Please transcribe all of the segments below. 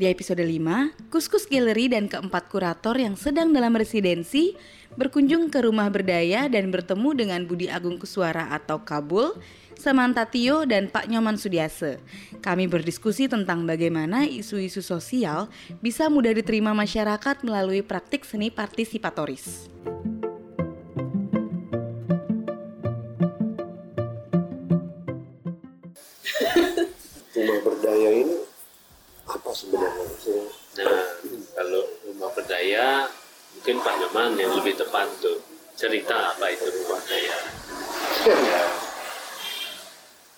Di episode 5, Kuskus Gallery dan keempat kurator yang sedang dalam residensi berkunjung ke rumah berdaya dan bertemu dengan Budi Agung Kuswara atau Kabul, Samantha Tio, dan Pak Nyoman Sudiase. Kami berdiskusi tentang bagaimana isu-isu sosial bisa mudah diterima masyarakat melalui praktik seni partisipatoris. rumah berdaya ini apa sebenarnya? Mungkin Pak Nyoman yang lebih tepat tuh cerita apa itu rumah. Ya.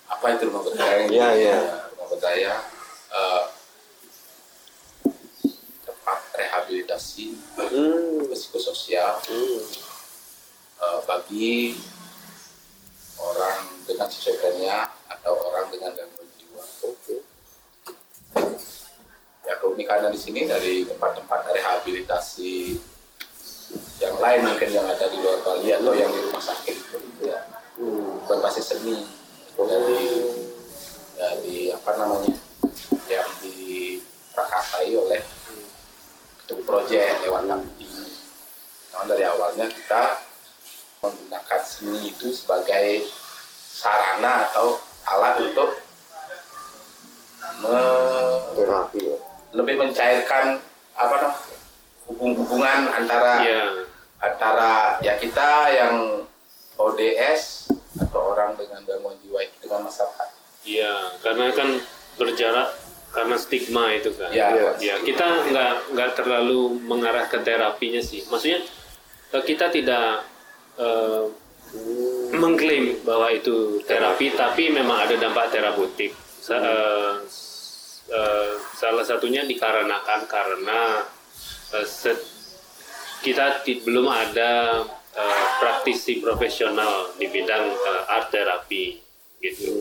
apa itu rumah berdaya? Iya, iya. Rumah eh, tempat rehabilitasi hmm, psikososial hmm, eh, bagi orang dengan schizofrenia atau orang dengan gangguan jiwa. oke. Ya keunikannya di sini dari tempat-tempat rehabilitasi yang lain mungkin yang ada di luar Bali atau yang di rumah sakit itu ya berbasis seni dari dari apa namanya yang diprakarsai oleh ketua proyek lewat Nakti. Nah, dari awalnya kita menggunakan seni itu sebagai sarana atau alat untuk me- terapi ya. Lebih mencairkan apa namanya hubung-hubungan antara Iya, antara ya kita yang ODS atau orang dengan gangguan jiwa itu dengan masyarakat. iya, karena kan berjarak karena stigma itu kan. Ya, Iya. Ya, kita nggak nggak terlalu mengarah ke terapinya sih. Maksudnya eh, kita tidak eh, mengklaim bahwa itu terapi, tapi memang ada dampak terapeutik. Sa- eh, eh, salah satunya dikarenakan karena set- kita ti- belum ada eh, praktisi profesional di bidang eh, art terapi gitu.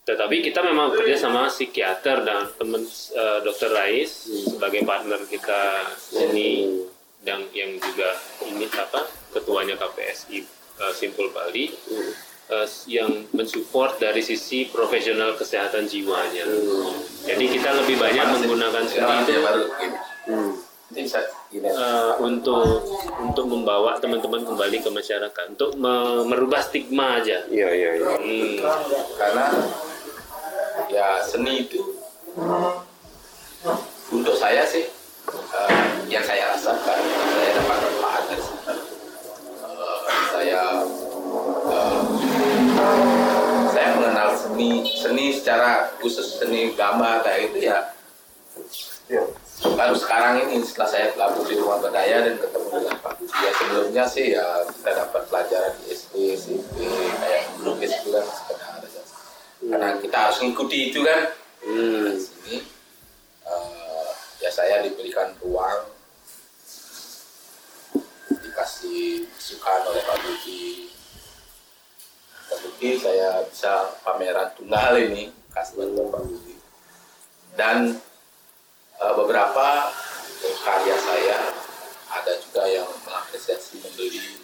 Tetapi kita memang kerja sama psikiater dan teman eh, dokter Rais sebagai partner kita sini dan yang juga ini apa ketuanya KPSI eh, Simpul Bali eh, yang mensupport dari sisi profesional kesehatan jiwanya. Jadi kita lebih banyak menggunakan seni Sekarang itu. Hmm, eh, untuk untuk membawa teman-teman kembali ke masyarakat untuk me- merubah stigma aja. Iya, iya, iya. Hmm. Karena ya seni itu untuk saya sih eh, yang saya rasakan saya dapat manfaat dari. Eh, saya saya mengenal seni seni secara khusus seni gambar kayak itu ya. Iya. baru sekarang ini setelah saya gabung di rumah berdaya dan ketemu dengan Pak ya sebelumnya sih ya kita dapat pelajaran di SD, SMP kayak melukis itu kan sekedar aja karena kita harus mengikuti itu kan. Hmm, di sini eh, ya saya diberikan ruang dikasih masukan oleh Pak Budi terbukti saya bisa pameran tunggal ini kasih Pak Budi dan eh, beberapa karya saya ada juga yang mengapresiasi membeli.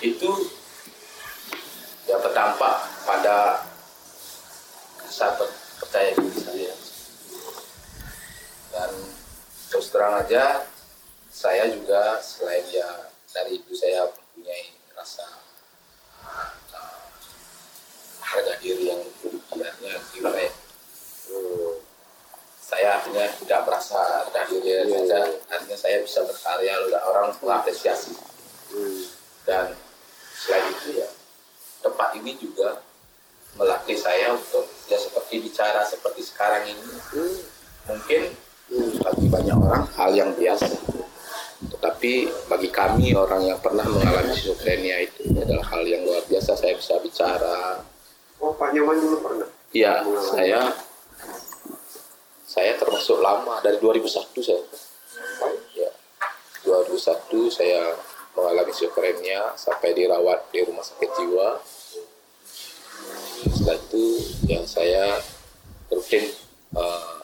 Itu ya berdampak pada rasa per- percaya diri saya. Dan terus terang aja saya juga selain ya dari itu saya mempunyai rasa harga diri yang berlebihannya gimana ya? Hmm, saya artinya tidak merasa rendah diri Iya, saja iya. artinya saya bisa berkarya lalu orang mengapresiasi hmm. dan selain itu ya tempat ini juga melatih saya untuk ya seperti bicara seperti sekarang ini. Mungkin bagi banyak orang hal yang biasa tetapi bagi kami orang yang pernah mengalami schizophrenia itu adalah hal yang luar biasa saya bisa bicara Oh, Pak Nyoman dulu pernah? Iya, saya saya termasuk lama dari 2001 saya. Ya. 2001 saya mengalami schizophrenia sampai dirawat di rumah sakit jiwa. Setelah itu ya saya rutin eh,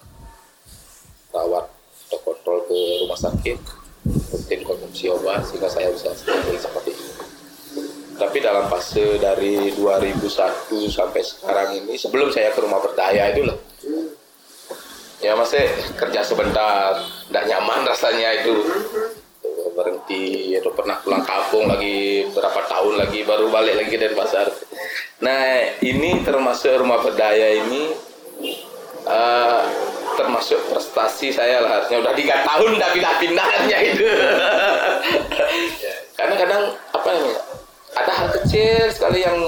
rawat atau kontrol ke rumah sakit, rutin konsumsi obat sehingga saya bisa seperti ini. Tapi dalam fase dari 2001 sampai sekarang ini, sebelum saya ke rumah berdaya itu loh, ya masih kerja sebentar tidak nyaman rasanya itu. Berhenti atau pernah pulang kampung lagi berapa tahun lagi baru balik lagi dari pasar nah ini termasuk rumah berdaya ini eh, termasuk prestasi saya lah harusnya udah tiga tahun udah pindah-pindahnya itu. Karena kadang apa namanya ada hal kecil sekali yang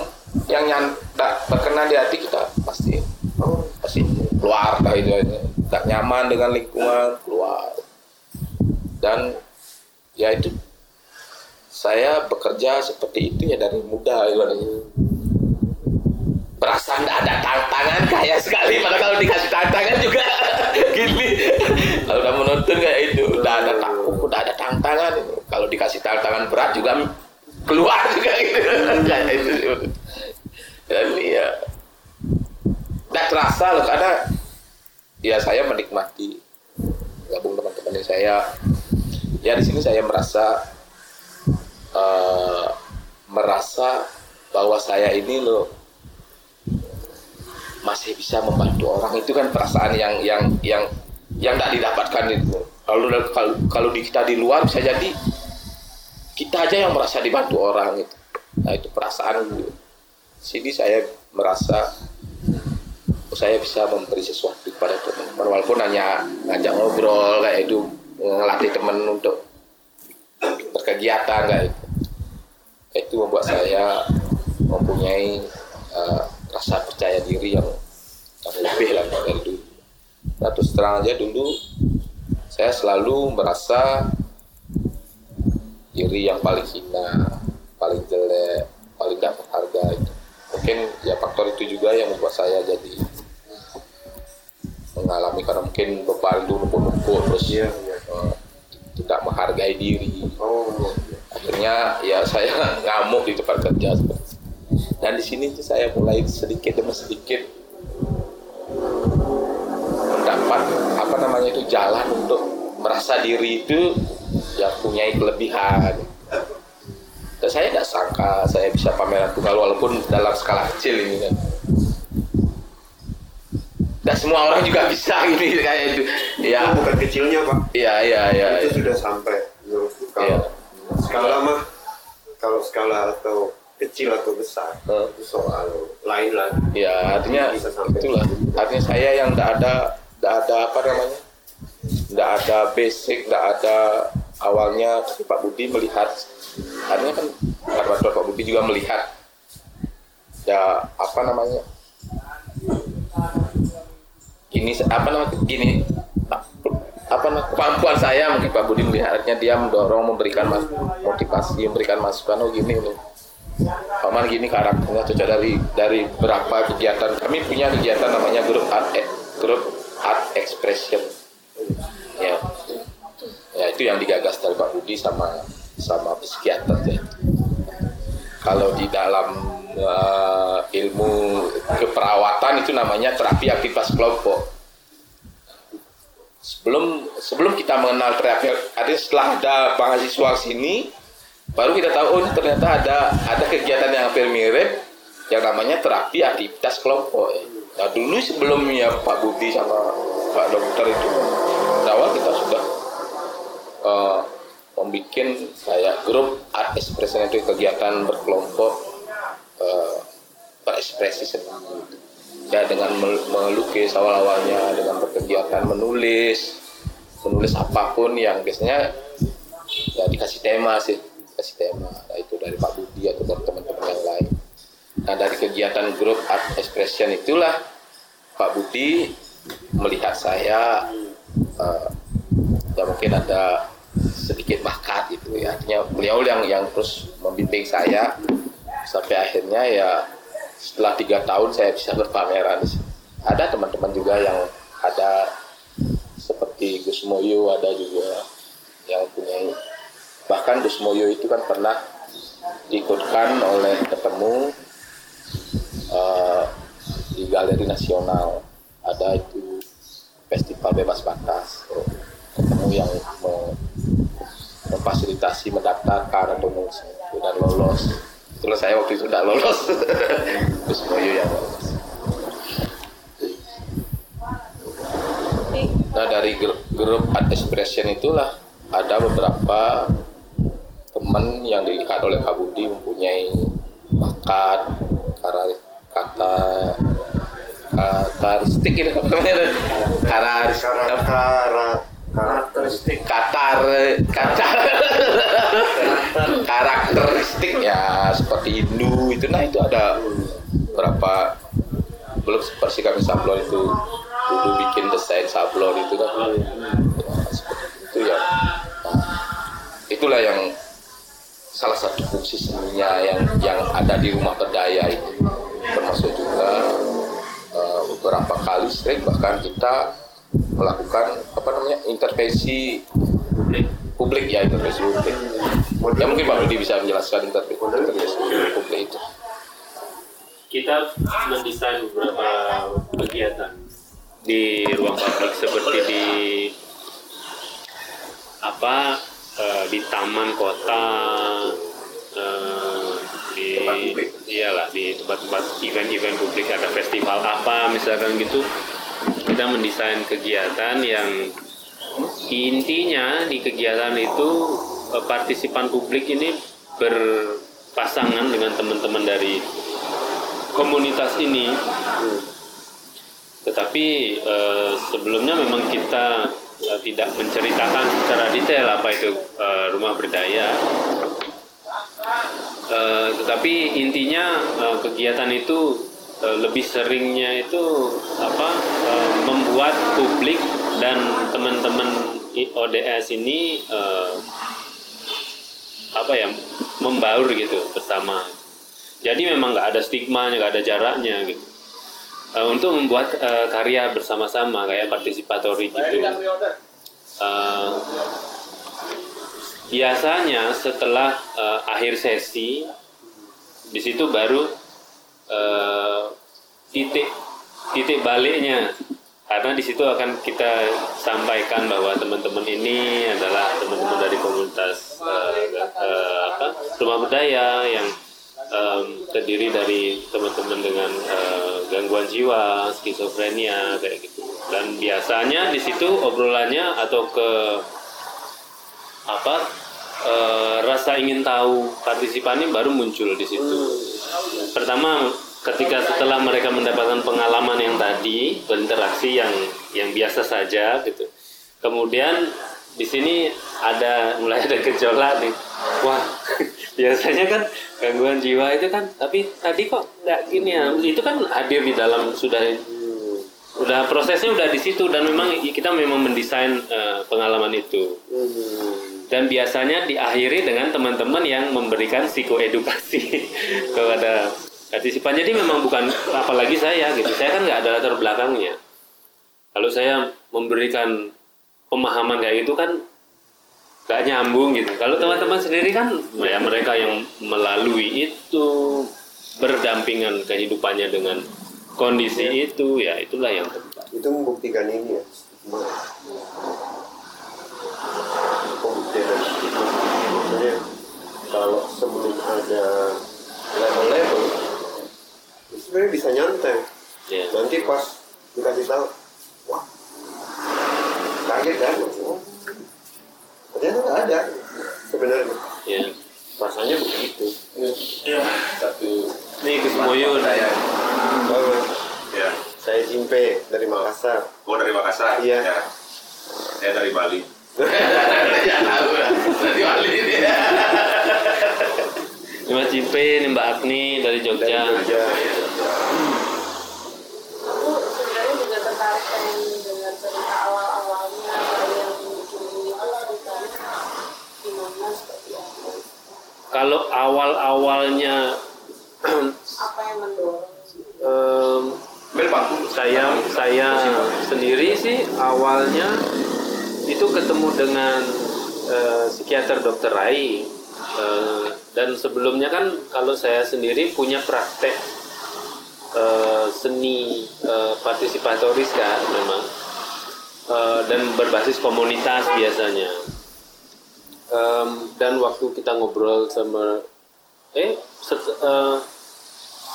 yang nyandak berkenan di hati kita pasti oh, pasti keluar dah itu tak nyaman dengan lingkungan keluar. Dan ya itu saya bekerja seperti itu ya dari muda gitu perasaan tidak ada tantangan kaya sekali. Padahal kalau dikasih tantangan juga gini. Kalau udah menonton kayak itu udah ada takut udah ada tantangan. Kalau dikasih tantangan berat juga keluar juga gitu. Kayak itu dan ya tidak terasa loh karena ya saya menikmati gabung teman-teman saya. Ya di sini saya merasa uh, merasa bahwa saya ini loh masih bisa membantu orang. Itu kan perasaan yang yang yang yang tidak didapatkan itu. Kalau kalau kalau di kita di luar bisa jadi kita aja yang merasa dibantu orang itu. Nah itu perasaan gitu. sini saya merasa saya bisa memberi sesuatu kepada teman-teman. Walaupun hanya ngajak ngobrol kayak itu ngelatih teman untuk berkegiatan kayak itu. Itu membuat saya mempunyai uh, rasa percaya diri yang, yang lebih lah dari dulu. Nah terus terang aja dulu saya selalu merasa diri yang paling hina paling jelek paling tidak berharga mungkin ya faktor itu juga yang membuat saya jadi mengalami karena mungkin beban dulu numpuk-numpuk terus ya, ya. Uh, tidak menghargai diri. Oh, akhirnya ya saya ngamuk di tempat kerja dan di sini tuh saya mulai sedikit demi sedikit mendapat apa namanya itu jalan untuk merasa diri itu ya punya kelebihan. Dan saya tidak sangka saya bisa pameran tunggal walaupun dalam skala kecil ini kan. Dan semua orang juga bisa ini kayak itu. Ya. bukan kecilnya pak. Iya iya iya itu ya. sudah sampai. Kalau ya. skala mah kalau skala atau kecil atau besar uh. itu soal lain lah. Ya artinya itulah. artinya saya yang tidak ada tidak ada apa namanya tidak ada basic tidak ada awalnya Pak Budi melihat. Artinya kan karena Pak Budi juga melihat. Ya apa namanya? Ini apa namanya? Gini apa namanya? Kemampuan saya mungkin Pak Budi melihatnya dia mendorong memberikan mas, motivasi memberikan masukan oh gini loh Paman gini karakternya cocok dari dari berapa kegiatan kami punya kegiatan namanya grup art e, grup art expression ya ya itu yang digagas dari Pak Budi sama sama psikiater ya. kalau di dalam uh, ilmu keperawatan itu namanya terapi aktivitas kelompok. Sebelum sebelum kita mengenal terapi, ada setelah ada mahasiswa sini, baru kita tahu oh ternyata ada ada kegiatan yang hampir mirip yang namanya terapi aktivitas kelompok. Nah dulu sebelumnya Pak Budi sama Pak Dokter itu awal kita sudah uh, membuat kayak grup art expression itu kegiatan berkelompok uh, berekspresi sendiri ya dengan melukis awal-awalnya dengan berkegiatan menulis menulis apa pun yang biasanya ya dikasih tema sih kasih tema nah, itu dari Pak Budi atau dari teman-teman yang lain. Nah dari kegiatan grup art expression itulah Pak Budi melihat saya uh, ya mungkin ada sedikit bakat gitu ya. Artinya beliau yang yang terus membimbing saya sampai akhirnya ya setelah tiga tahun saya bisa berpameran. Ada teman-teman juga yang ada seperti Gus Moyo ada juga yang punya bahkan Gus Moyo itu kan pernah diikutkan oleh ketemu uh, di Galeri Nasional ada itu festival bebas batas ketemu yang memfasilitasi mendaftarkan atau dan lolos Itulah saya waktu itu tidak lolos. Terus Moyo yang lolos. Nah dari grup Art Expression itulah ada beberapa teman yang dilihat oleh Kak Budi mempunyai bakat, kata karakteristik ini karakteristik karakteristik. katar katar karakteristik ya seperti Hindu itu. Nah itu ada berapa belum seperti kami sablon itu. Dulu bikin desain sablon itu kan. Ya, seperti itu ya. Nah, itulah yang salah satu fungsi seninya yang yang ada di rumah berdaya itu termasuk juga uh, beberapa kali sering bahkan kita melakukan apa namanya intervensi publik, ya intervensi publik. Ya mungkin Pak Budi bisa menjelaskan intervensi, intervensi publik itu. Kita mendesain beberapa kegiatan di ruang publik seperti di apa uh, di taman kota uh, di iyalah di tempat-tempat event-event publik ada festival apa misalkan gitu. Kita mendesain kegiatan yang intinya di kegiatan itu eh, partisipan publik ini berpasangan dengan teman-teman dari komunitas ini. Tetapi eh, sebelumnya memang kita eh, tidak menceritakan secara detail apa itu eh, rumah berdaya. Eh, tetapi intinya eh, kegiatan itu Eh, lebih seringnya itu apa uh, membuat publik dan teman-teman ODS ini uh, apa ya membaur gitu bersama. Jadi memang nggak ada stigma, nggak ada jaraknya gitu. Uh, untuk membuat uh, karya bersama-sama kayak partisipatori gitu. Uh, biasanya setelah uh, akhir sesi di situ baru uh, titik titik baliknya karena di situ akan kita sampaikan bahwa teman-teman ini adalah teman-teman dari komunitas uh, uh, apa rumah budaya yang um, terdiri dari teman-teman dengan uh, gangguan jiwa, skizofrenia kayak gitu. Dan biasanya di situ obrolannya atau ke apa uh, rasa ingin tahu partisipan ini baru muncul di situ. Pertama ketika setelah mereka mendapatkan pengalaman yang tadi berinteraksi yang yang biasa saja gitu kemudian di sini ada mulai ada gejolak nih wah biasanya kan gangguan jiwa itu kan tapi tadi kok nggak gini ya? Itu kan hadir di dalam sudah udah prosesnya udah di situ dan memang kita memang mendesain uh, pengalaman itu. Dan biasanya diakhiri dengan teman-teman yang memberikan psikoedukasi kepada partisipan. Jadi memang bukan apalagi saya gitu. Saya kan nggak ada latar belakangnya. Kalau saya memberikan pemahaman kayak gitu kan nggak nyambung gitu. Kalau teman-teman sendiri kan ya mereka yang melalui itu berdampingan kehidupannya dengan kondisi ya. itu ya itulah yang penting itu membuktikan ini ya pembuktian maksudnya kalau sebelum ada level-level sebenarnya bisa nyantai. Yeah. nanti pas dikasih tahu wah kaget kan ternyata nggak ada. Sebenarnya. Yeah. rasanya begitu. Yeah. satu ini Gus Moyun saya oh, ya. Saya Jimpe dari Makassar. Oh dari Makassar? Iya. Ya. saya dari Bali. Dari Bali ini. Mas Jimpe, ini Mbak Agni dari Jogja. Dari Jogja. kalau awal-awalnya apa yang mendorong um, saya saya sendiri sih awalnya itu ketemu dengan uh, psikiater dokter Rai. Uh, dan sebelumnya kan kalau saya sendiri punya praktek uh, seni uh, partisipatoris kan memang. Uh, dan berbasis komunitas biasanya um, dan waktu kita ngobrol sama eh set, uh,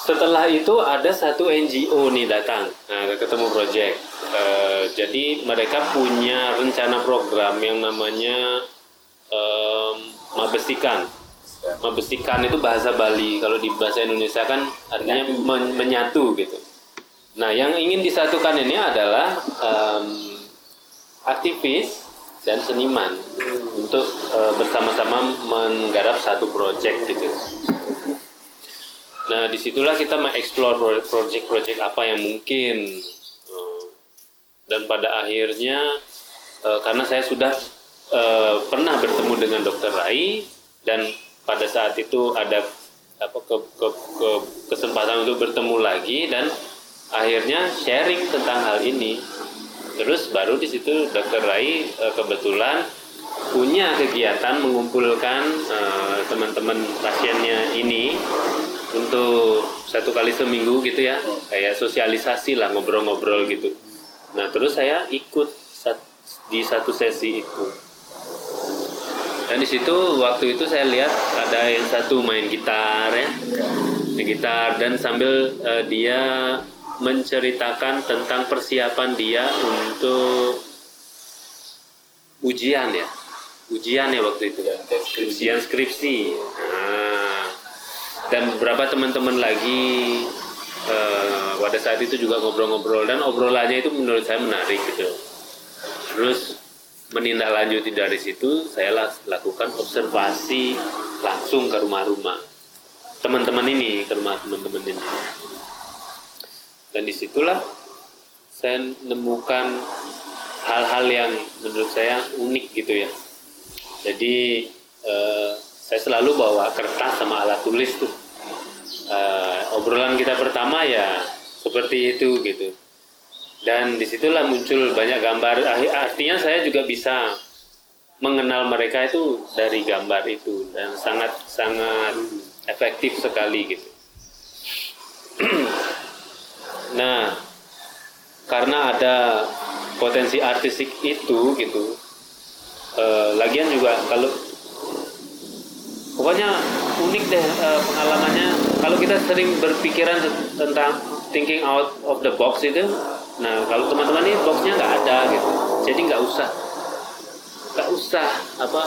setelah itu ada satu NGO nih datang nah ketemu project uh, jadi mereka punya rencana program yang namanya um, mabestikan. Mabestikan itu bahasa Bali. Kalau di bahasa Indonesia kan artinya men menyatu gitu. Nah, yang ingin disatukan ini adalah um, aktivis dan seniman untuk uh, bersama-sama menggarap satu proyek gitu. Nah, di situlah kita mengeksplor proyek-proyek apa yang mungkin. Eh, dan pada akhirnya, eh, karena saya sudah eh, pernah bertemu dengan Dokter Rai dan pada saat itu ada apa ke, ke, ke, kesempatan untuk bertemu lagi dan akhirnya sharing tentang hal ini. Terus baru di situ Dokter Rai kebetulan punya kegiatan mengumpulkan teman-teman pasiennya ini untuk satu kali seminggu gitu ya. Kayak sosialisasi lah ngobrol-ngobrol gitu. Nah terus saya ikut di satu sesi itu. Dan di situ waktu itu saya lihat ada yang satu main gitar ya main gitar. Dan sambil uh, dia menceritakan tentang persiapan dia untuk ujian ya. Ujian ya waktu itu. Ujian skripsi. Nah, dan beberapa teman-teman lagi uh, pada saat itu juga ngobrol-ngobrol. Dan obrolannya itu menurut saya menarik gitu. Terus menindaklanjuti dari situ saya lakukan observasi langsung ke rumah-rumah. Teman-teman ini ke rumah teman-teman ini dan di situlah saya menemukan hal-hal yang menurut saya unik gitu ya. Jadi eh, saya selalu bawa kertas sama alat tulis tuh. Uh, obrolan kita pertama ya seperti itu gitu. Dan di situlah muncul banyak gambar. Artinya saya juga bisa mengenal mereka itu dari gambar itu dan sangat sangat efektif sekali gitu nah karena ada potensi artistik itu gitu uh, lagian juga kalau pokoknya unik deh uh, pengalamannya. Kalau kita sering berpikiran tentang thinking out of the box itu nah kalau teman-teman ini boxnya nggak ada gitu. Jadi nggak usah nggak usah apa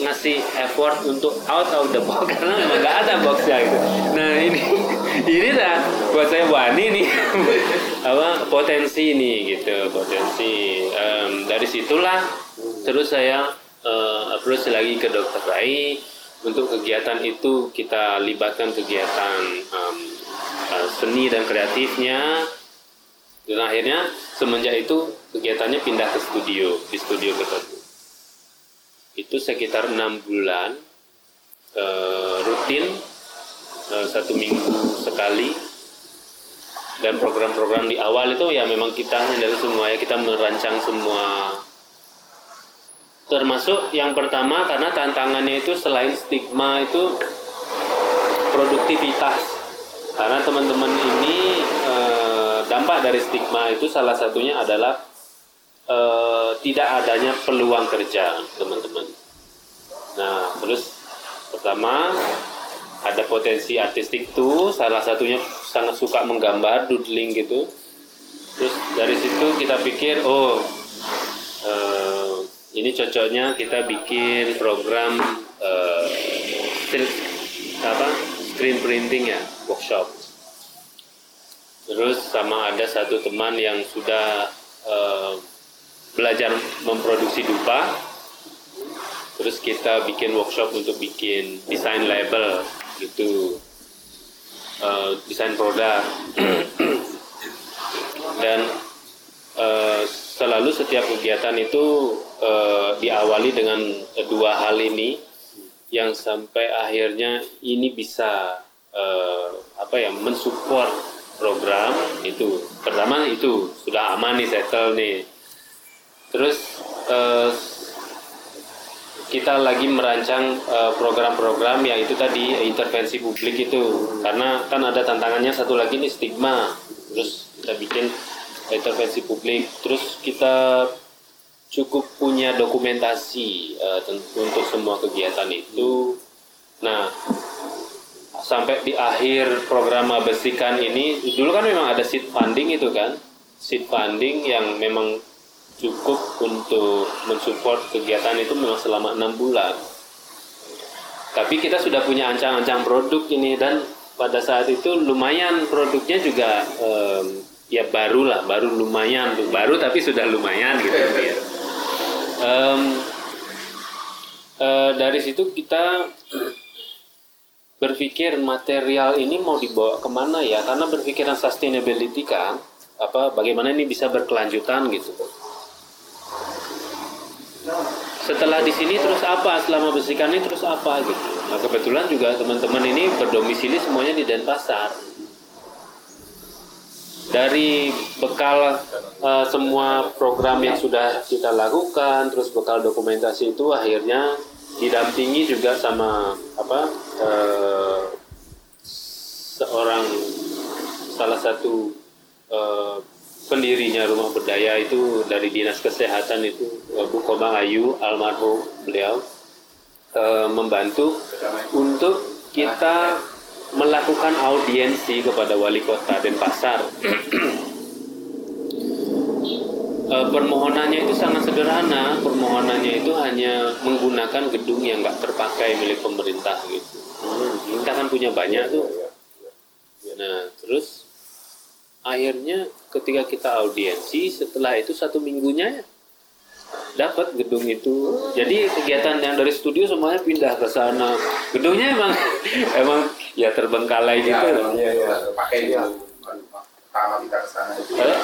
ngasih effort untuk out of the box karena memang nggak ada boxnya gitu. Nah ini ini dah buat saya wani nih. Apa potensi ini gitu potensi. Um, dari situlah terus saya uh, approach lagi ke dokter Rai. Untuk kegiatan itu kita libatkan kegiatan um, uh, seni dan kreatifnya. Dan akhirnya semenjak itu kegiatannya pindah ke studio di studio tertentu itu sekitar enam bulan uh, rutin uh, satu minggu sekali. Dan program-program di awal itu ya memang kita dari semua ya kita merancang semua. Termasuk yang pertama karena tantangannya itu selain stigma itu produktivitas. Karena teman-teman ini e, dampak dari stigma itu salah satunya adalah e, tidak adanya peluang kerja teman-teman. Nah terus pertama ada potensi artistik tuh salah satunya sangat suka menggambar doodling gitu. Terus dari situ kita pikir oh ini cocoknya kita bikin program uh, apa screen printing ya workshop. Terus sama ada satu teman yang sudah uh, belajar memproduksi dupa. Terus kita bikin workshop untuk bikin desain label gitu. Uh, desain produk. Dan uh, selalu setiap kegiatan itu uh, diawali dengan dua hal ini yang sampai akhirnya ini bisa uh, apa ya mensupport program itu. Pertama itu sudah aman nih settle nih terus uh, kita lagi merancang program-program uh, itu tadi intervensi publik itu karena kan ada tantangannya satu lagi nih stigma terus kita bikin intervensi publik terus kita cukup punya dokumentasi uh, untuk semua kegiatan itu. Nah, sampai di akhir program besikan ini, dulu kan memang ada seed funding itu kan. seed funding yang memang cukup untuk mensupport kegiatan itu memang selama enam bulan. Tapi kita sudah punya ancang-ancang produk ini dan pada saat itu lumayan produknya juga um, ya baru lah, baru lumayan, baru tapi sudah lumayan gitu ya. Um, uh, dari situ kita berpikir material ini mau dibawa ke mana ya karena berpikiran sustainability kan apa bagaimana ini bisa berkelanjutan gitu setelah di sini terus apa? Selama bersihkan ini terus apa gitu? Nah kebetulan juga teman-teman ini berdomisili semuanya di Denpasar. Dari bekal uh, semua program yang sudah kita lakukan terus bekal dokumentasi itu akhirnya didampingi juga sama apa uh, seorang salah satu uh, pendirinya rumah berdaya itu dari dinas kesehatan itu uh, Bu Komang Ayu almarhum beliau uh, membantu untuk kita melakukan audiensi kepada wali kota Denpasar e, permohonannya itu sangat sederhana. Permohonannya itu hanya menggunakan gedung yang nggak terpakai milik pemerintah gitu. Hmm, kita kan punya banyak tuh. Nah, terus akhirnya ketika kita audiensi, setelah itu satu minggunya dapat gedung itu. Jadi kegiatan yang dari studio semuanya pindah ke sana. Gedungnya emang emang ya terbengkalai gitu. Ya, ya, ya. Pakai ya. Pertama kita ke sana itu. Ya,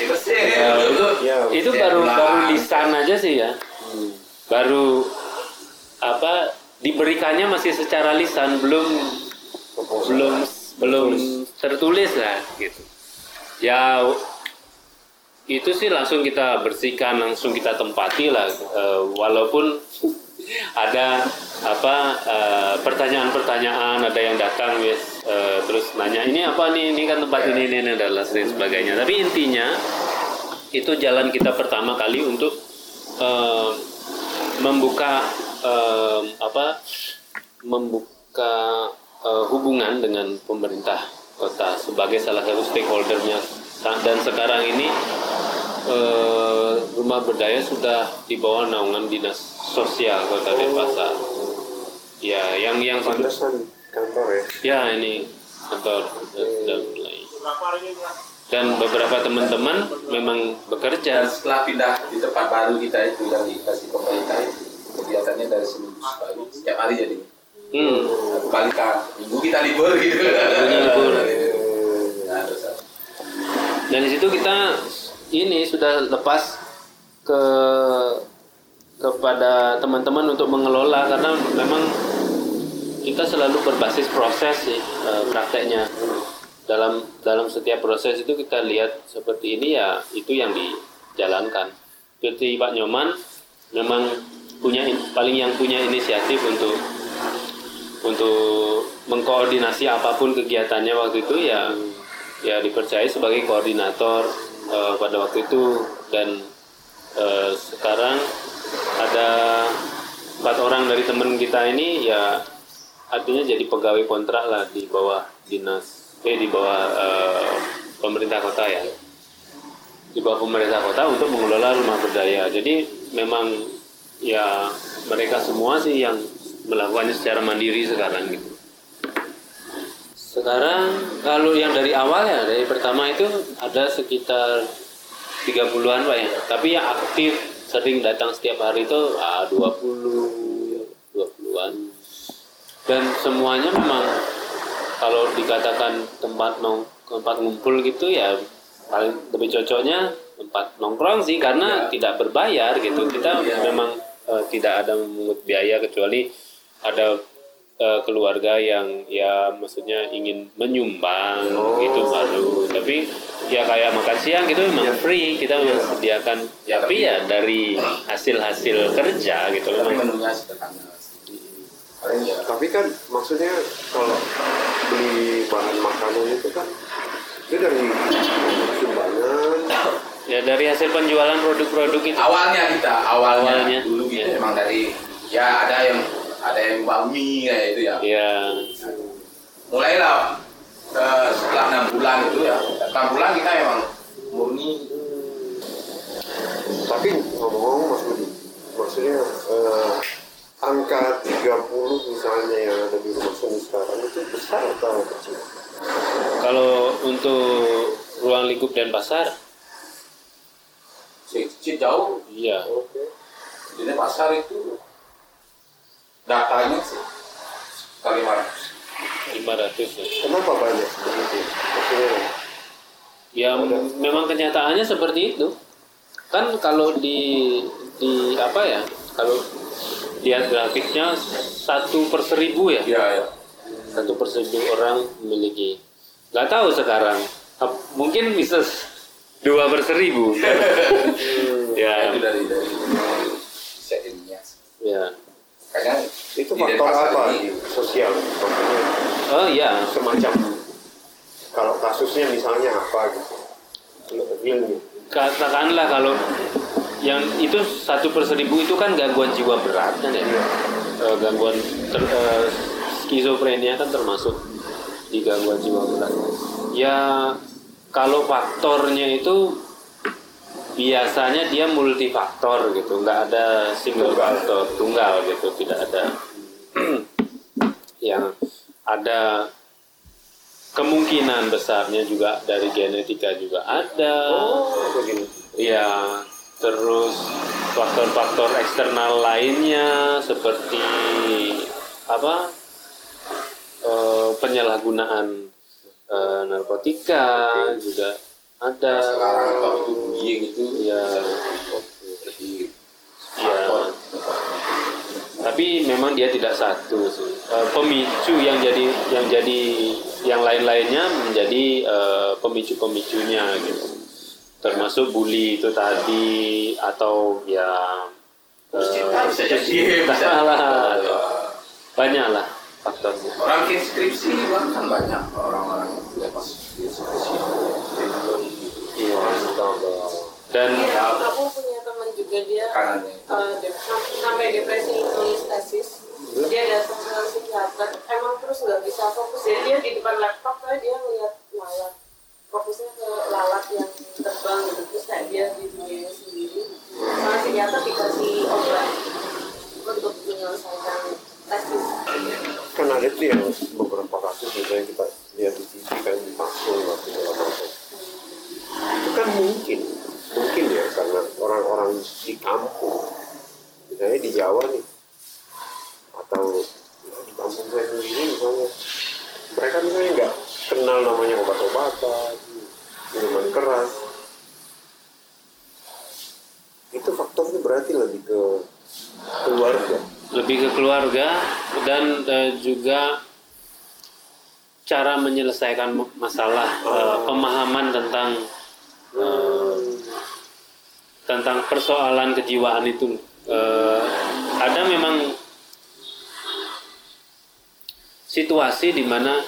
itu ya, itu baru baru lisan aja sih ya hmm. baru apa diberikannya masih secara lisan belum belum belum tertulis lah gitu ya itu sih langsung kita bersihkan langsung kita tempati lah. E, walaupun ada apa eh, pertanyaan-pertanyaan ada yang datang uh, terus nanya ini apa nih? Ini kan tempat ini ini, ini dan lain sebagainya. Tapi intinya itu jalan kita pertama kali untuk uh, membuka apa membuka hubungan dengan pemerintah kota sebagai salah satu stakeholdernya dan sekarang ini uh, rumah berdaya sudah di bawah naungan dinas sosial kota Denpasar. Ya, yang yang Pantesan kantor ya? Ya ini kantor sudah mulai. Dan beberapa teman-teman memang bekerja. Dan setelah pindah di tempat baru kita itu yang dikasih pemerintah itu kegiatannya dari seminggu sekali setiap hari jadi. Hmm. Kali minggu kita libur gitu. Minggunya libur. Nah, dan di situ kita ini sudah lepas ke kepada teman-teman untuk mengelola karena memang kita selalu berbasis proses sih e, prakteknya dalam dalam setiap proses itu kita lihat seperti ini ya itu yang dijalankan seperti Pak Nyoman memang punya paling yang punya inisiatif untuk untuk mengkoordinasi apa pun kegiatannya waktu itu ya ya dipercaya sebagai koordinator uh, pada waktu itu. Dan uh, sekarang ada empat orang dari teman kita ini ya artinya jadi pegawai kontrak lah di bawah dinas eh di bawah uh, pemerintah kota ya. Di bawah pemerintah kota untuk mengelola rumah berdaya. Jadi memang ya mereka semua sih yang melakukannya secara mandiri sekarang gitu sekarang kalau yang dari awal ya dari pertama itu ada sekitar 30-an Pak ya. Tapi yang aktif sering datang setiap hari itu ah, 20 20-an. Dan semuanya memang kalau dikatakan tempat nong tempat ngumpul gitu ya paling lebih cocoknya tempat nongkrong sih karena ya. tidak berbayar gitu. Kita ya. memang uh, tidak ada memungut biaya kecuali ada uh, keluarga yang ya maksudnya ingin menyumbang oh. gitu baru tapi ya kayak makan siang gitu memang ya. free. Kita ya. sediakan ya, tapi ya dari hasil hasil kerja gitu memang. tapi kan maksudnya kalau beli bahan makanan itu kan itu dari sumbangan. Ya dari hasil penjualan produk-produk itu. Awalnya kita awalnya, awalnya. Dulu gitu ya. emang dari ya ada yang ada yang bami kayak itu ya. Iya. Mulailah uh, setelah enam bulan itu ya, enam bulan kita memang murni Tapi ngomong-ngomong Mas Budi, maksudnya eh, angka 30 misalnya yang ada di rumah seni sekarang itu besar atau kecil? Kalau untuk ruang lingkup dan pasar, kecil jauh iya. Oke. jadi pasar itu datanya sih kali 500 500 ya. Kenapa banyak begitu? Ya memang kenyataannya seperti itu. Kan kalau di di apa ya? Kalau lihat grafiknya satu per seribu ya, iya ya satu per seribu orang memiliki. Nggak tahu sekarang, mungkin bisa dua per seribu. ya, itu dari dari ya. Kayaknya itu faktor apa? ini, Sosial. Maksudnya Oh ya, semacam kalau kasusnya misalnya apa gitu. Realnya. katakanlah kalau yang itu satu per seribu itu kan gangguan jiwa berat kan ya Eh, gangguan ter- eh, skizofrenia kan termasuk di gangguan jiwa berat ya kalau faktornya itu biasanya dia multifaktor gitu nggak ada single Tunggal. faktor tunggal gitu tidak ada yang ada kemungkinan besarnya juga dari genetika juga ada Oh. Ya, terus faktor-faktor eksternal lainnya seperti apa eh, penyalahgunaan eh, narkotika juga ada. sekarang kalau itu bullying itu Ya, lebih ya. Tapi memang dia tidak satu. Eh, pemicu yang jadi yang jadi yang lain-lainnya menjadi eh, pemicu-pemicunya gitu. Termasuk bully itu tadi atau ya cinta bisa jadi banyak lah faktornya. orang bikin skripsi bahkan banyak orang-orang yang tidak masuk di skripsi Dan Iya, aku punya teman juga dia dep- sam- sampai depresi nulis tesis. Dia datang ke psikiater emang terus nggak bisa fokus. Ya dia di depan laptop kayak dia ngeliat lalat fokusnya ke lalat yang terbang gitu. Terus kayak dia di dunia sendiri. Sama psikiater dikasih obat untuk menyelesaikan tesis. Ada tuh yang beberapa kasus misalnya kita lihat di TV kan di atau segala macam. Itu kan mungkin, mungkin ya karena orang-orang di kampung, misalnya di Jawa nih, atau ya, di kampung saya sendiri misalnya, mereka misalnya nggak kenal namanya obat-obatan, minuman keras. Itu faktornya berarti lebih ke keluarga. lebih ke keluarga dan eh, juga cara menyelesaikan masalah eh, pemahaman tentang eh, tentang persoalan kejiwaan itu. Eh, ada memang situasi di mana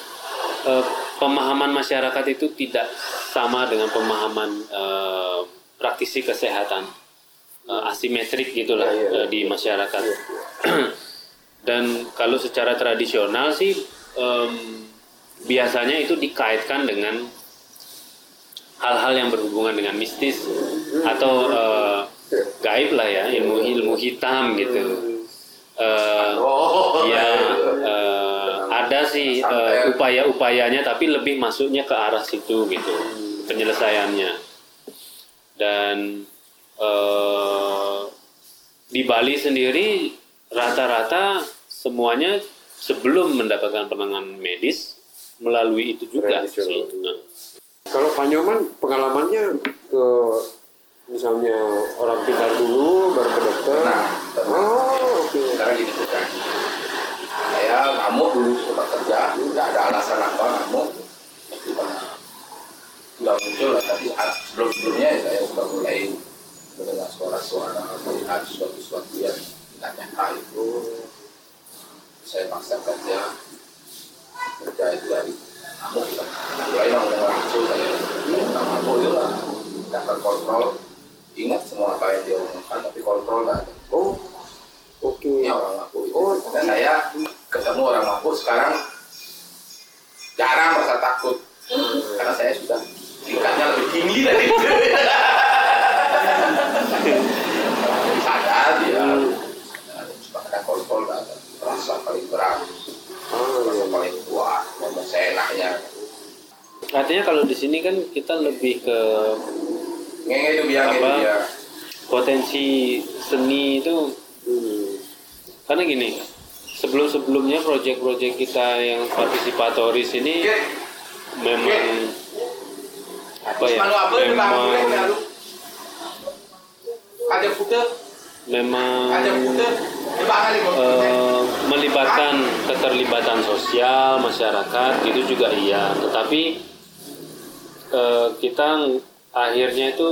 eh, pemahaman masyarakat itu tidak sama dengan pemahaman eh, praktisi kesehatan Eh, asimetrik gitulah Ya, ya, ya. eh, di masyarakat. Dan kalau secara tradisional sih em, biasanya itu dikaitkan dengan hal-hal yang berhubungan dengan mistis atau eh, gaib lah ya ilmu ilmu hitam gitu oh ya eh, ada sih eh, upaya-upayanya tapi lebih masuknya ke arah situ gitu penyelesaiannya dan eh, di Bali sendiri rata-rata semuanya sebelum mendapatkan penanganan medis melalui itu juga Tradisional. sih. Nah, Kalau Pak Nyoman pengalamannya ke misalnya orang pintar dulu baru ke dokter. nah Oh, oke. sekarang gini kan saya ngamuk dulu tempat kerja nggak ada alasan apa ngamuk sudah muncul lah tapi sebelum sebelumnya ya saya sudah mulai mendengar suara-suara melihat sesuatu-sesuatu yang tidak nyata itu saya paksa kerja kerja itu dari ngamuk lah mulai langsung saya. Ngamuk itu lah dapat kontrol ingat semua apa yang dia omongkan tapi kontrol nggak ada. Oh, oke. ini orang mabuk itu. Oh, dan saya ketemu orang mabuk sekarang jarang merasa takut. Karena saya sudah tingkatnya lebih tinggi dari itu sadar dia. Bahkan kontrol dan terasa paling berat. Terasa paling kuat ngomong seenaknya Artinya kalau di sini kan kita lebih ke ngenge itu biar Apa? dia. Potensi seni itu hmm, karena gini sebelum sebelumnya proyek-proyek kita yang partisipatoris ini Oke, memang apa ya Manu apa yang memang ada memang eh, melibatkan keterlibatan sosial masyarakat itu juga iya tetapi eh, kita akhirnya itu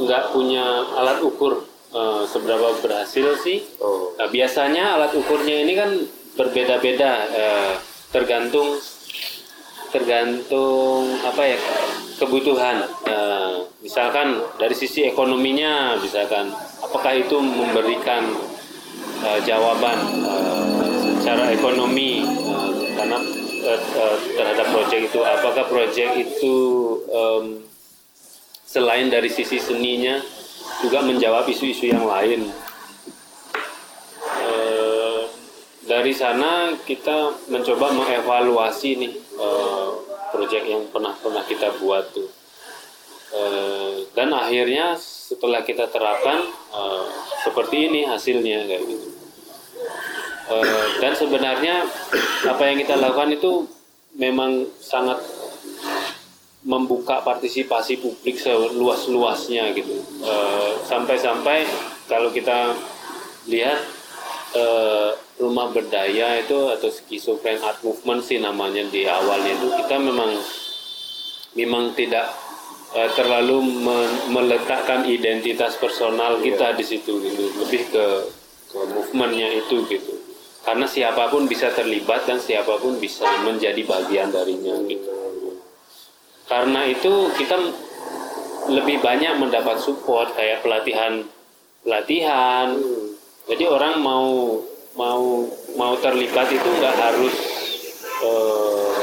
nggak punya alat ukur eh, seberapa berhasil sih Oh. Nah, biasanya alat ukurnya ini kan berbeda-beda eh, tergantung tergantung apa ya kebutuhan. Eh, misalkan dari sisi ekonominya, misalkan apakah itu memberikan eh, jawaban eh, secara ekonomi eh, karena eh, terhadap proyek itu, apakah proyek itu em, selain dari sisi seninya juga menjawab isu-isu yang lain. Dari sana kita mencoba mengevaluasi nih eh, proyek yang pernah pernah kita buat tuh Eh, dan akhirnya setelah kita terapkan eh, seperti ini hasilnya kayak gitu Eh, dan sebenarnya apa yang kita lakukan itu memang sangat membuka partisipasi publik seluas-luasnya gitu. Eh, sampai-sampai kalau kita lihat eh, rumah berdaya itu atau schizophren art movement sih namanya di awalnya itu kita memang memang tidak terlalu meletakkan identitas personal kita di situ gitu. Lebih ke movementnya itu gitu. Karena siapa pun bisa terlibat dan siapa pun bisa menjadi bagian darinya gitu. Karena itu kita lebih banyak mendapat support kayak pelatihan pelatihan jadi orang mau mau mau terlibat itu nggak harus eh,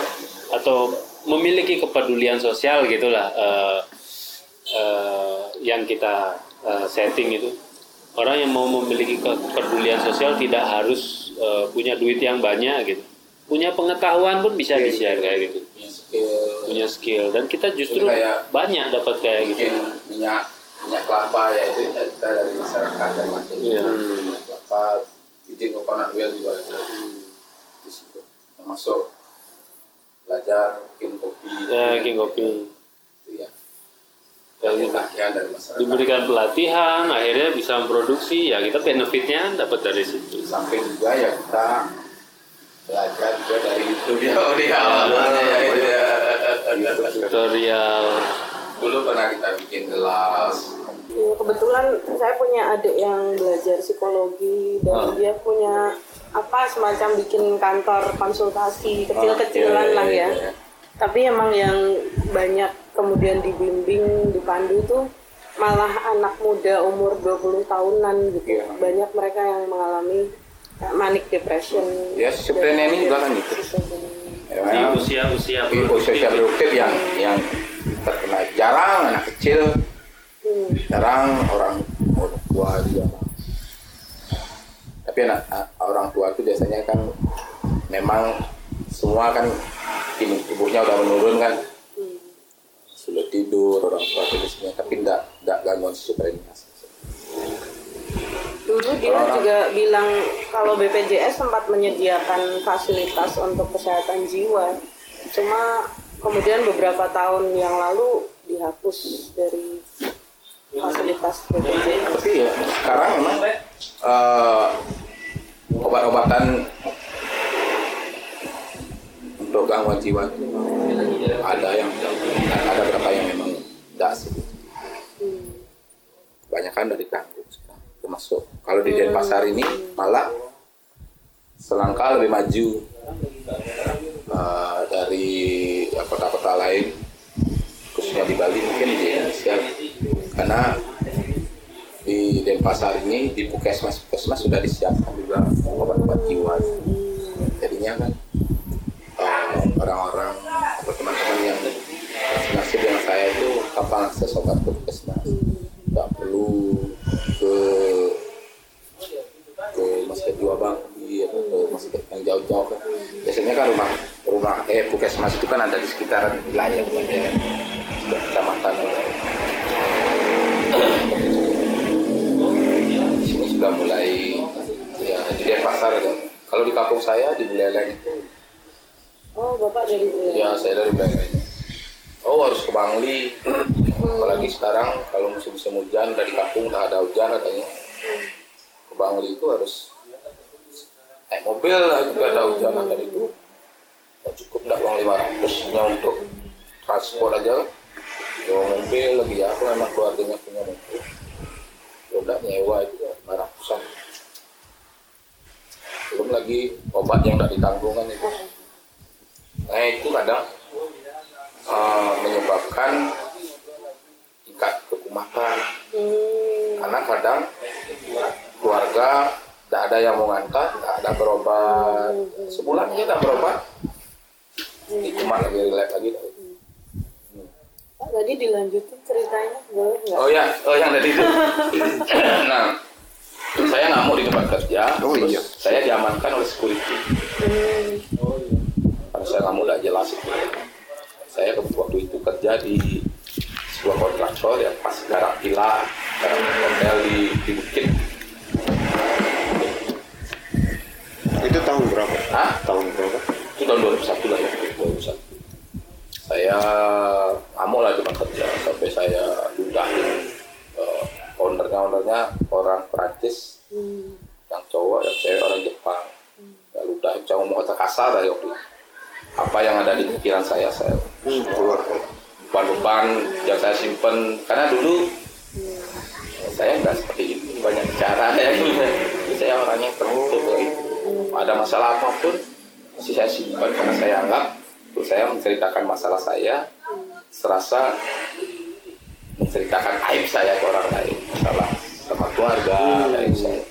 atau memiliki kepedulian sosial gitulah eh, eh, yang kita eh, setting itu orang yang mau memiliki kepedulian sosial tidak harus eh, punya duit yang banyak gitu. Punya pengetahuan pun bisa di share kayak gitu. Punya skill. Punya skill. Dan kita justru Kayak- banyak dapat kayak gitu. minyak minyak kelapa ya itu kita dari masyarakat dan macam Iya. minyak kelapa. Bikin coconut oil juga ada di situ. Termasuk belajar bikin kopi. Ya bikin kopi Gitu. bagian dari masyarakat diberikan pelatihan akhirnya bisa memproduksi ya kita benefitnya dapat dari situ samping juga ya kita belajar juga dari dia awalnya ya itu ya tutorial dulu pernah kita bikin gelas Ya, kebetulan saya punya adik yang belajar psikologi dan Ah. dia punya apa semacam bikin kantor konsultasi kecil-kecilan iya, lah iya, ya. iya. Tapi emang yang banyak kemudian dibimbing, dipandu itu malah anak muda umur 20 tahunan gitu. Iya. Banyak mereka yang mengalami uh, manic depression. Ya, schizophrenia ini juga kan gitu. Schizophrenia. ya, di memang usia-usia di usia produktif yang yang terkena jarang anak kecil Hmm. jarang orang orang tua juga tapi anak orang tua itu biasanya kan memang semua kan ibunya udah menurun kan Sudah tidur orang tua biasanya tapi tidak tidak gangguan schizophrenia Dulu dia Orang- juga bilang kalau BPJS sempat menyediakan fasilitas untuk kesehatan jiwa. Cuma kemudian beberapa tahun yang lalu dihapus dari fasilitas BPJS. tapi ya sekarang memang eh, obat-obatan itu memang ada yang ada beberapa yang memang tidak Hmm. kebanyakan dari tanggung termasuk kalau di Denpasar ini malah selangkah lebih maju eh, dari ya, kota-kota lain khususnya di Bali mungkin di Indonesia. Karena di Denpasar ini di puskesmas puskesmas sudah disiapkan juga obat-obat jiwa. Jadinya kan eh, orang-orang atau teman-teman yang nasib dengan saya itu gampang akses obat ke puskesmas nggak perlu ke ke sakit jiwa bang atau ke rumah sakit yang jauh-jauh kan. biasanya kan rumah rumah eh puskesmas itu kan ada di sekitaran wilayah wilayah sudah kecamatan di sudah mulai ya di Denpasar ya. kalau di kampung saya di Buleleng itu Oh, Bapak dari Buleleng. Ya, saya dari Buleleng. Oh, harus ke Bangli. Apalagi sekarang kalau musim-musim hujan dari kampung udah ada hujan katanya. Ke Bangli itu harus naik mobil lah juga ada hujan dari itu. Ya, cukup enggak uang 500 nya untuk transport aja. Bawa mobil lagi ya, aku memang keluarganya punya mobil. Ya udah nyewa itu ya, 500an. Belum lagi obat yang udah ditanggung kan itu. Nah itu kadang eh, menyebabkan tingkat kekumatan. Karena kadang keluarga tidak ada yang mau ngantar, tidak ada berobat. Sebulan kita berobat, itu mah lagi relax lagi. Pak, tadi dilanjutin ceritanya, boleh nggak? Oh ya, oh yang tadi itu. nah, saya nggak mau di tempat kerja, Oh, terus iya. saya diamankan oleh security. Karena saya nggak mau tidak jelas itu. Saya waktu itu kerja di sebuah kontraktor yang pas garap villa, garap hotel di, di Bukit. Itu tahun berapa? Hah? Tahun berapa? Itu tahun 2001 lah ya, 2001. Saya ngamuk lah tempat kerja sampai saya ludahin eh, ownernya ownernya orang Perancis yang cowok yang cewek orang Jepang ya ludahin saya ngomong kata kasar dari waktu itu. apa yang ada di pikiran saya saya Hmm, keluar. beban-beban yang saya simpen karena dulu saya nggak seperti itu banyak bicara ya saya orangnya tertutup gitu. Ada masalah apa pun masih saya simpan karena saya anggap untuk saya menceritakan masalah saya serasa menceritakan aib saya ke orang lain. Masalah sama keluarga aib saya.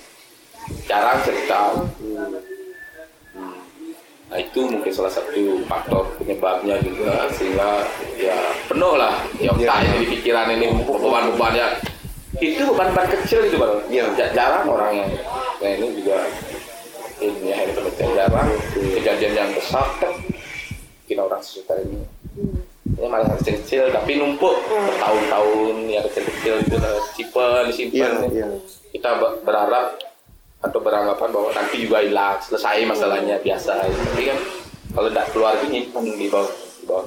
Jarang cerita. Nah itu mungkin salah satu faktor penyebabnya juga sehingga ya penuh lah ya otak ini di pikiran ini beban-bebannya itu beban-beban kecil itu baru ya. Ja- jarang orang yang nah ini juga ini ya ini penelitian jarang kejadian yang besar kan? Kita orang sekitar ini. Ini malah kecil-kecil tapi numpuk. Bertahun-tahun ya kecil-kecil itu simpan disimpan. Iya, iya. kita ber- berharap atau beranggapan bahwa nanti juga hilang selesai masalahnya biasa. Tapi kan kalau tidak keluar itu nyimpan di bawah di bawah.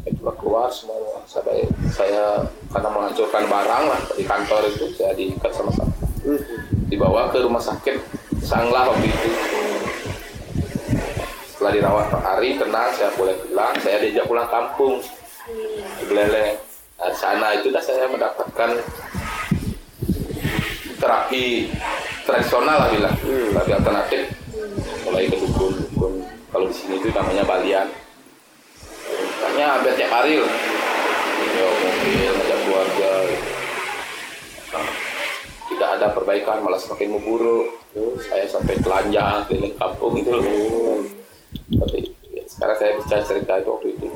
Itu keluar semua sampai saya karena menghancurkan barang lah di kantor itu saya diikat sama satpam dibawa ke rumah sakit Sanglah waktu itu. Setelah dirawat Pak Ari tenang saya boleh pulang. Saya diajak pulang kampung. Di Beleleng nah, sana itu dah saya mendapatkan terapi tradisional lah bilang terapi alternatif. Mulai ke dukun. Dukun kalau di sini itu namanya balian. Hanya hampir tiap hari loh ya mobil ngajak keluarga tidak ada perbaikan malah semakin memburuk. Saya sampai telanjang keliling kampung itu loh. Tapi ya, sekarang saya bisa cerita itu waktu itu.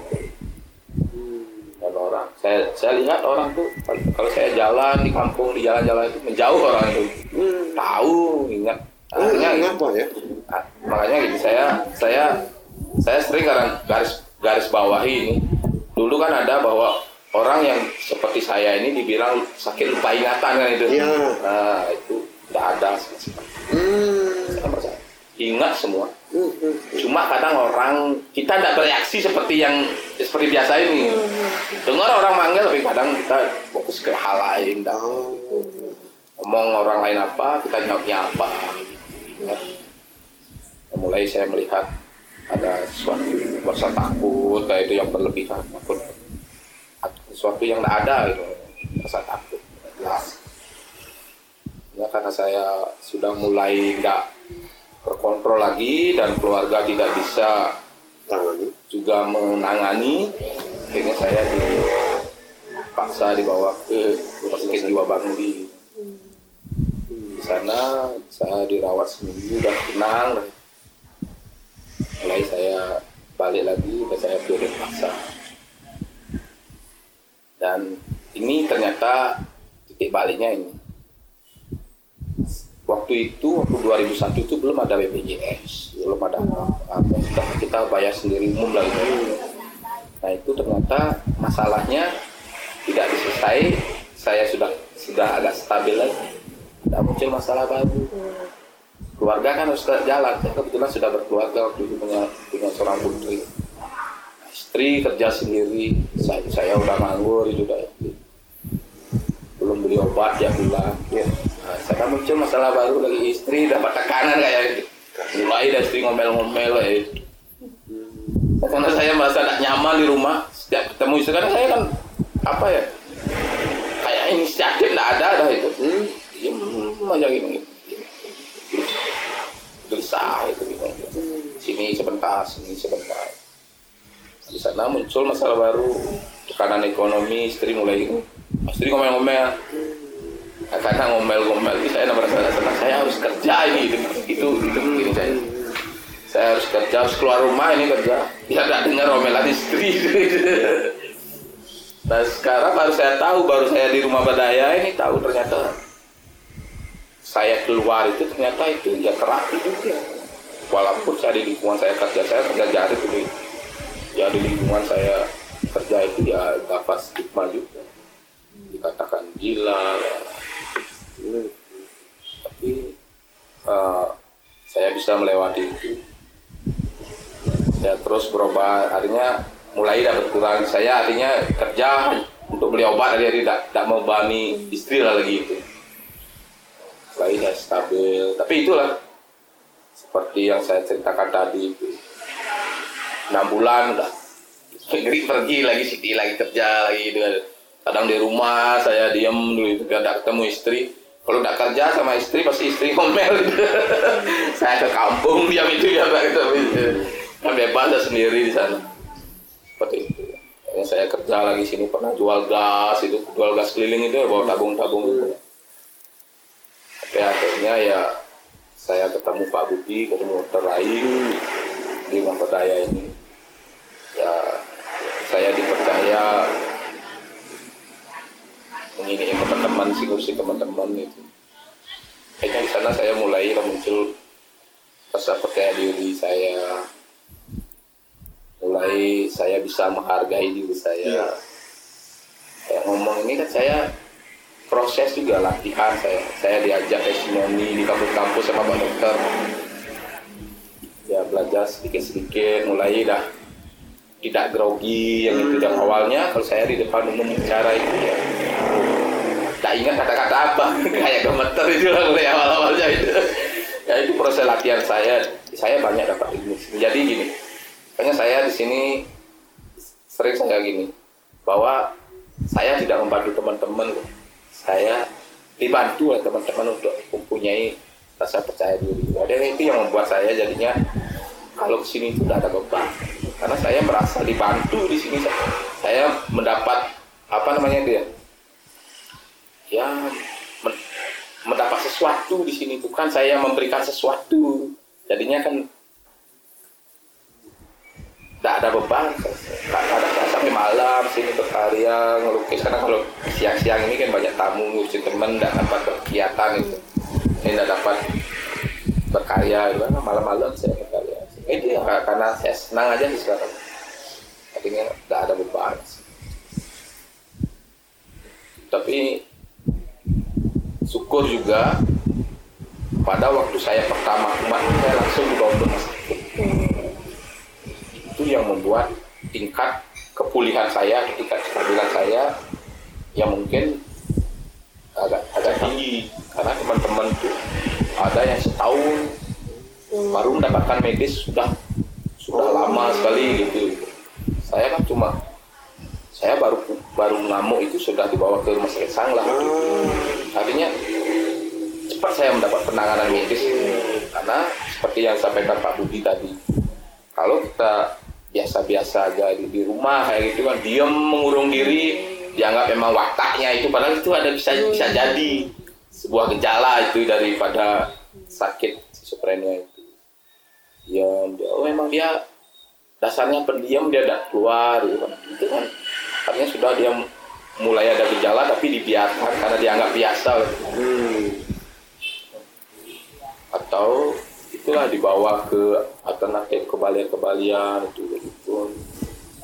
Dan orang. Saya saya lihat orang tuh kalau- saya jalan di kampung di jalan-jalan itu menjauh orang itu. Tahu ingat. Oh, Akhirnya gitu. kenapa ya? Nah, makanya gitu saya saya saya sering garis garis bawahi ini. Dulu kan ada bahwa orang yang seperti saya ini dibilang sakit lupa ingatan kan itu Iya. nah itu tidak ada sama sekali. Hmm. Saya ingat semua Hmm, hmm. cuma kadang orang kita tidak bereaksi seperti yang seperti biasa ini dengar orang manggil tapi kadang kita fokus ke hal lain. Oh. ngomong orang lain apa kita jawabnya apa Ya. mulai saya melihat ada sesuatu rasa takut kayak itu yang berlebihan takut sesuatu yang tidak ada gitu. Rasa takut. Jelas ya karena saya sudah mulai tidak terkontrol lagi dan keluarga tidak bisa Tangani. juga menangani akhirnya saya dipaksa dibawa ke rumah sakit jiwa Bangli di sana saya dirawat seminggu dan tenang. Mulai saya balik lagi dan saya turun paksa dan ini ternyata titik baliknya ini. Waktu itu waktu 2001 itu belum ada BPJS belum ada apa sudah kita bayar sendiri umum lah nah itu ternyata masalahnya tidak diselesai. Saya sudah sudah agak stabil lagi. Tidak muncul masalah baru. Keluarga kan harus jalan. Saya kebetulan sudah berkeluarga waktu itu punya punya seorang putri istri kerja sendiri. Saya saya udah nganggur itu udah belum beli obat ya pulang. Ya. Nah, sekarang muncul masalah baru lagi istri dapat tekanan kayak gitu. mulai dari istri ngomel-ngomel gitu. karena saya merasa tidak nyaman di rumah setiap ketemu istri karena saya kan apa ya kayak inisiatif tidak ada dah itu. Hmm, diem aja gini gelisah itu gitu. Sini sebentar sini sebentar di sana muncul masalah baru tekanan ekonomi istri mulai istri ngomel-ngomel. Karena ngomel-ngomel. Saya merasa senang. Saya harus kerja ini. Itu itu begini saya. Saya harus kerja harus keluar rumah ini kerja. Ya tidak dengar omelan istri. Nah sekarang baru saya tahu baru saya di rumah badaya ini tahu ternyata. Saya keluar itu ternyata itu ya terapi juga walaupun saya di lingkungan saya kerja saya kerja jari itu ya di lingkungan saya kerja itu ya dapat stigma juga. Dikatakan gila. Tapi uh, saya bisa melewati itu. Ya terus berubah artinya mulai tidak berkurang saya artinya kerja untuk beli obat jadi tidak tidak mau bani istri lah lagi itu. Tidak stabil. Tapi itulah seperti yang saya ceritakan tadi itu enam bulan udah. Negeri pergi lagi Siti lagi kerja lagi kadang di rumah saya diem dulu tidak ketemu istri. Kalau tidak kerja sama istri pasti istri ngomel. Saya ke kampung diam itu ya pak. Itu kan bebas sendiri di sana. Seperti itu. Ya, saya kerja lagi sini pernah jual gas itu jual gas keliling itu bawa tabung-tabung itu. Tapi akhirnya ya saya ketemu Pak Budi ketemu Teraing di Memperdaya ini. Ya saya dipercaya mengini teman-teman sih teman-teman itu. Kayaknya di sana saya mulai muncul rasa percaya diri saya. Mulai saya bisa menghargai diri saya. Kayak ngomong ini kan saya proses juga latihan saya. Saya diajak testimoni di kampus-kampus sama pak dokter ya belajar sedikit-sedikit mulai dah tidak grogi yang itu yang awalnya kalau saya di depan umum bicara itu ya. Tak ingat kata-kata apa kayak gemeter itu lah mulai awal-awalnya itu. Ya itu proses latihan saya. Saya banyak dapat ilmu. Jadi gini makanya saya di sini sering saya gini bahwa saya tidak membantu teman-teman saya dibantu oleh teman-teman untuk mempunyai rasa percaya diri. Ada itu yang membuat saya jadinya kalau ke sini itu tidak ada beban. Karena saya merasa dibantu di sini. Saya mendapat apa namanya dia? Ya mendapat sesuatu di sini. Bukan saya memberikan sesuatu. Jadinya kan tidak ada beban. Tidak ada sampai malam sini berkarya ngelukis. Karena kalau siang-siang ini kan banyak tamu ngurusin temen tidak dapat berkegiatan itu ini tidak dapat berkarya malam-malam saya berkarya itu ya karena saya senang aja sih sekarang. Akhirnya tidak ada beban. Tapi syukur juga pada waktu saya pertama umat saya langsung dibawa ke rumah itu yang membuat tingkat kepulihan saya tingkat kestabilan saya yang mungkin agak agak tinggi. Karena teman-teman tuh ada yang setahun baru mendapatkan medis sudah sudah lama sekali gitu. Saya kan cuma saya baru baru ngamuk itu sudah dibawa ke rumah sakit sanglah gitu. artinya cepat saya mendapat penanganan medis. Karena seperti yang sampaikan Pak Budi tadi kalau kita biasa-biasa aja di, di rumah kayak gitu kan diam mengurung diri dianggap memang wataknya itu padahal itu ada bisa bisa jadi sebuah gejala itu daripada sakit schizophrenia itu diam dia oh memang dia dasarnya pendiam dia tidak keluar gitu kan itu kan artinya sudah dia mulai ada gejala tapi dibiarkan karena dianggap biasa Hmm. atau itulah dibawa ke alternatif kebalian-kebalian itu gitu.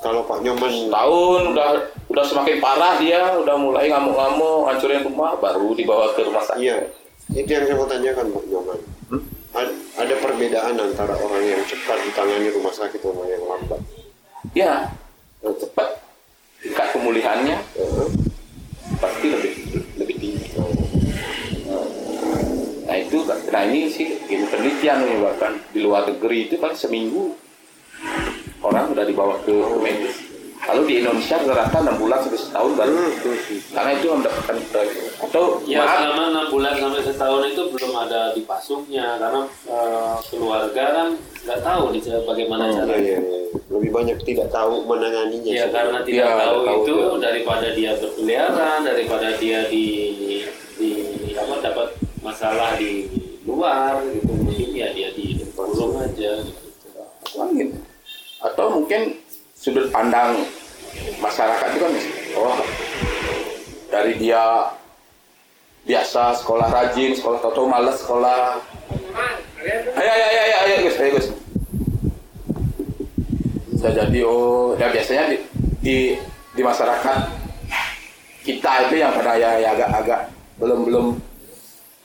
Kalau Pak Nyoman Tahun udah udah semakin parah dia, udah mulai ngamuk-ngamuk, hancurin rumah, baru dibawa ke rumah sakit. Iya, itu yang saya mau tanyakan Pak Nyoman. Hmm? Ad- Ada perbedaan antara orang yang cepat ditangani rumah sakit sama yang lambat. Ya, cepat tingkat pemulihannya Eh, pasti lebih lebih tinggi. Nah itu, nah ini sih ini penelitian nih bahkan di luar negeri itu kan seminggu orang udah dibawa ke, ke medis. Kalau di Indonesia rata-rata enam bulan sampai setahun baru karena itu mendapatkan atau Ya maaf, selama enam bulan sampai setahun itu belum ada dipasungnya karena eh, keluarga kan nggak tahu nih cara- bagaimana Iya, caranya. iya, iya. Lebih banyak tidak tahu menanganinya. Ya karena tidak Iya, tahu tahu itu dia. daripada dia berkeliaran, daripada dia di di apa dapat masalah di luar gitu mungkin ya dia di kurung aja gitu. atau mungkin sudut pandang masyarakat itu kan oh dari dia biasa sekolah rajin sekolah tahu males sekolah. Ayo ayo ayo ayo ayo Gus ayo Gus. Bisa jadi oh ya biasanya di di, di masyarakat kita itu yang pada ya, ya agak-agak belum belum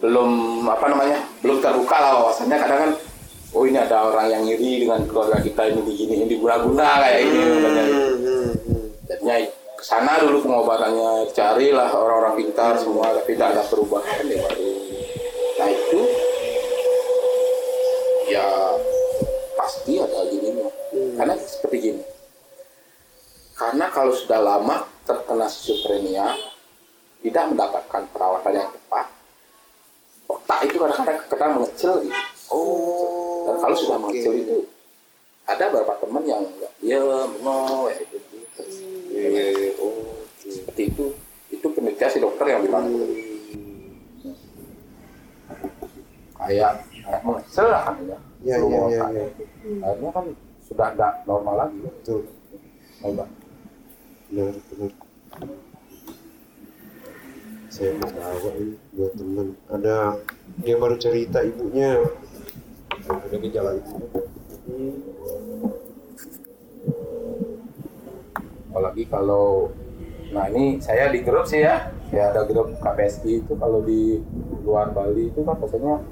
belum apa namanya belum terbuka lah wawasannya. Kadang kan oh ini ada orang yang ngiri dengan keluarga kita ini begini ini diguna-guna kayak ini hmm. Jadinya ke sana dulu pengobatannya carilah orang-orang pintar semua tapi tidak ada perubahan ya baru nah itu ya pasti ada gininya karena seperti gini karena kalau sudah lama terkena schizophrenia tidak mendapatkan perawatan yang tepat otak itu kadang-kadang kadang mengecil gitu. Oh. dan kalau sudah mengecil oke. itu ada beberapa teman yang nggak diam no ya itu gitu. Iya, iya, iya. Oh, seperti itu itu penelitian si dokter yang bilang kayak kayak mengecil lah kan ya Iya, Belum iya, iya, iya. akhirnya kan sudah nggak normal lagi Betul. Coba. Benar, benar. Saya mau bawa ini buat teman. Ada dia baru cerita ibunya ada gejala itu. Apalagi kalau nah ini saya di grup sih ya ya ada grup KPSI itu kalau di luar Bali itu kan biasanya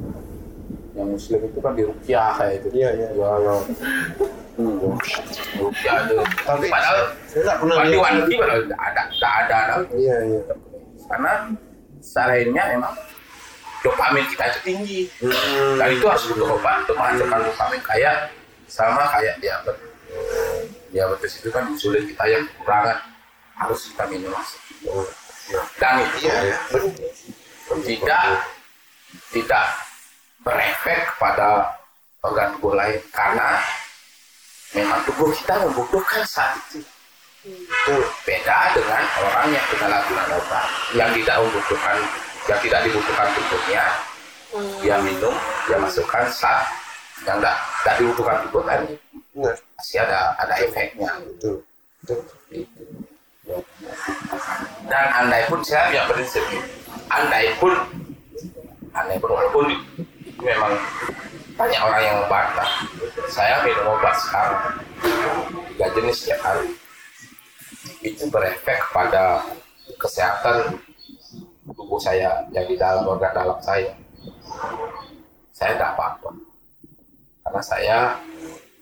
yang muslim itu kan di Rukyah kayak itu Iya, iya. ya Allah hmm. Rukyah itu Tapi padahal saya nggak pernah di. Wangi padahal ada nggak ada, ada. Iya, iya. karena selainnya emang dopamin kita itu tinggi Hmm. dan itu harus obat untuk menghasilkan dopamin kayak sama kayak diabetes diabetes itu kan insulin kita yang kekurangan harus kita minum Oh, dan itu iya. tidak tidak berefek kepada organ tubuh lain karena memang tubuh kita membutuhkan saat itu Betul. beda dengan orang yang penyalahgunaan obat yang tidak membutuhkan yang tidak dibutuhkan tubuhnya dia minum dia masukkan saat yang tidak tidak dibutuhkan tubuh kan. Pasti ada ada efeknya. Dan andai pun saya punya prinsip andai pun andai pun walaupun memang banyak orang yang membantah. Saya minum obat sekarang tiga jenis setiap hari. Itu berefek pada kesehatan tubuh saya yang di dalam organ dalam saya. Saya tidak apa-apa. Karena saya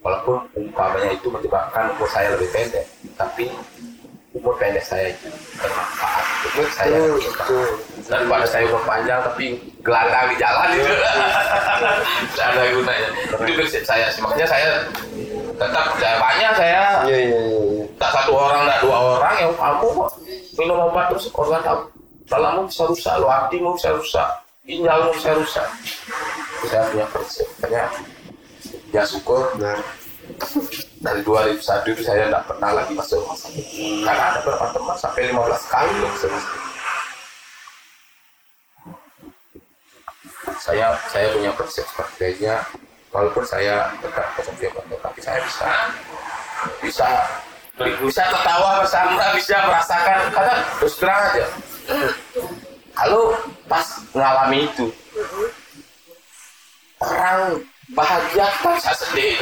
walaupun umpamanya itu menyebabkan umur saya lebih pendek tapi umur pendek saya itu bermanfaat. Umur saya betul. daripada saya umur panjang tapi gelandang di jalan itu. Tidak ada gunanya. Itu prinsip saya sih. Makanya saya tetap percaya banyak saya Iya, iya, iya. iya. tak satu orang tak dua orang yang kamu kok minum obat terus organ kamu dalammu bisa rusak lo hatimu bisa rusak ginjalmu bisa rusak. Itu saya punya prinsip. Makanya ya syukur. Benar. dari 2001 itu saya tidak pernah lagi masuk. Rumah sakit karena ada beberapa teman sampai 15 kali loh masuk. Saya saya punya prinsip sebagainya walaupun saya tetap konsumsi obat tapi saya bisa. Bisa bisa tertawa bersama bisa merasakan. Karena terus terang aja. Kalau pas ngalami itu orang bahagia saya sedih?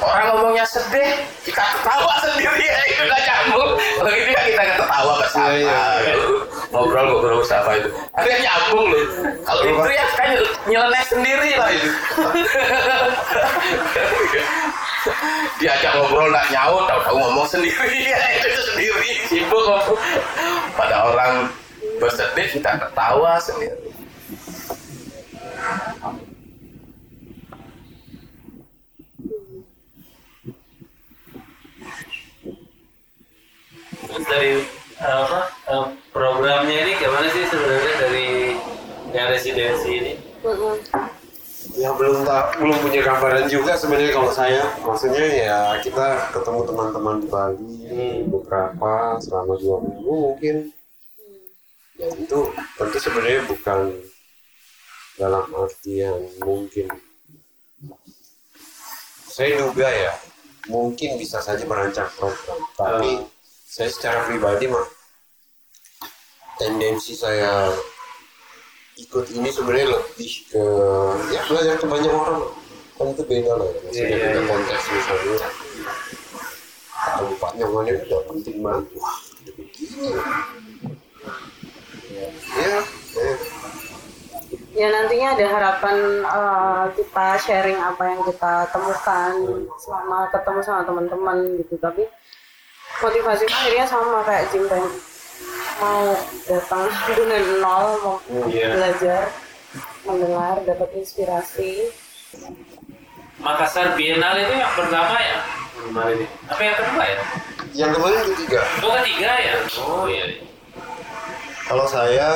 Orang ngomongnya sedih kita ketawa sendiri ya itu gak nyambung kalau ini kan kita ketawa bersama. Iya, iya. gitu. ngobrol ngobrol bersama itu. Ada nyambung loh. Kalau itu ya kan nyeleneh sendiri lah itu. Diajak ngobrol nggak nyaut tahu-tahu ngomong sendiri ya itu sendiri. Sibuk ngomong. Pada orang bersedih kita ketawa sendiri Terus dari apa eh, programnya ini gimana sih sebenarnya dari yang residensi ini? Ya belum tak belum punya gambaran juga sebenarnya kalau saya. Maksudnya ya kita ketemu teman-teman di Bali beberapa selama dua minggu mungkin. Ya itu tentu sebenarnya bukan dalam artian mungkin. Saya duga ya mungkin bisa saja merancang program, tapi saya secara pribadi mah tendensi saya ikut ini sebenarnya lebih ke ya belajar ke banyak orang. Kan itu beda lah ya maksudnya Iya, iya, beda iya. konteks misalnya. Atau bupatnya mana udah penting banget. Wah udah ya ya ya nantinya ada harapan eh, kita sharing apa yang kita temukan selama ketemu sama teman-teman gitu. Tapi motivasi akhirnya sama kayak Jim tadi mau datang dengan nol mau Iya. belajar mendengar dapat inspirasi Makassar Biennale itu yang pertama ya kemarin ini. Apa yang kedua ya? yang kemarin ketiga Oh ketiga ya? Oh iya. iya. kalau saya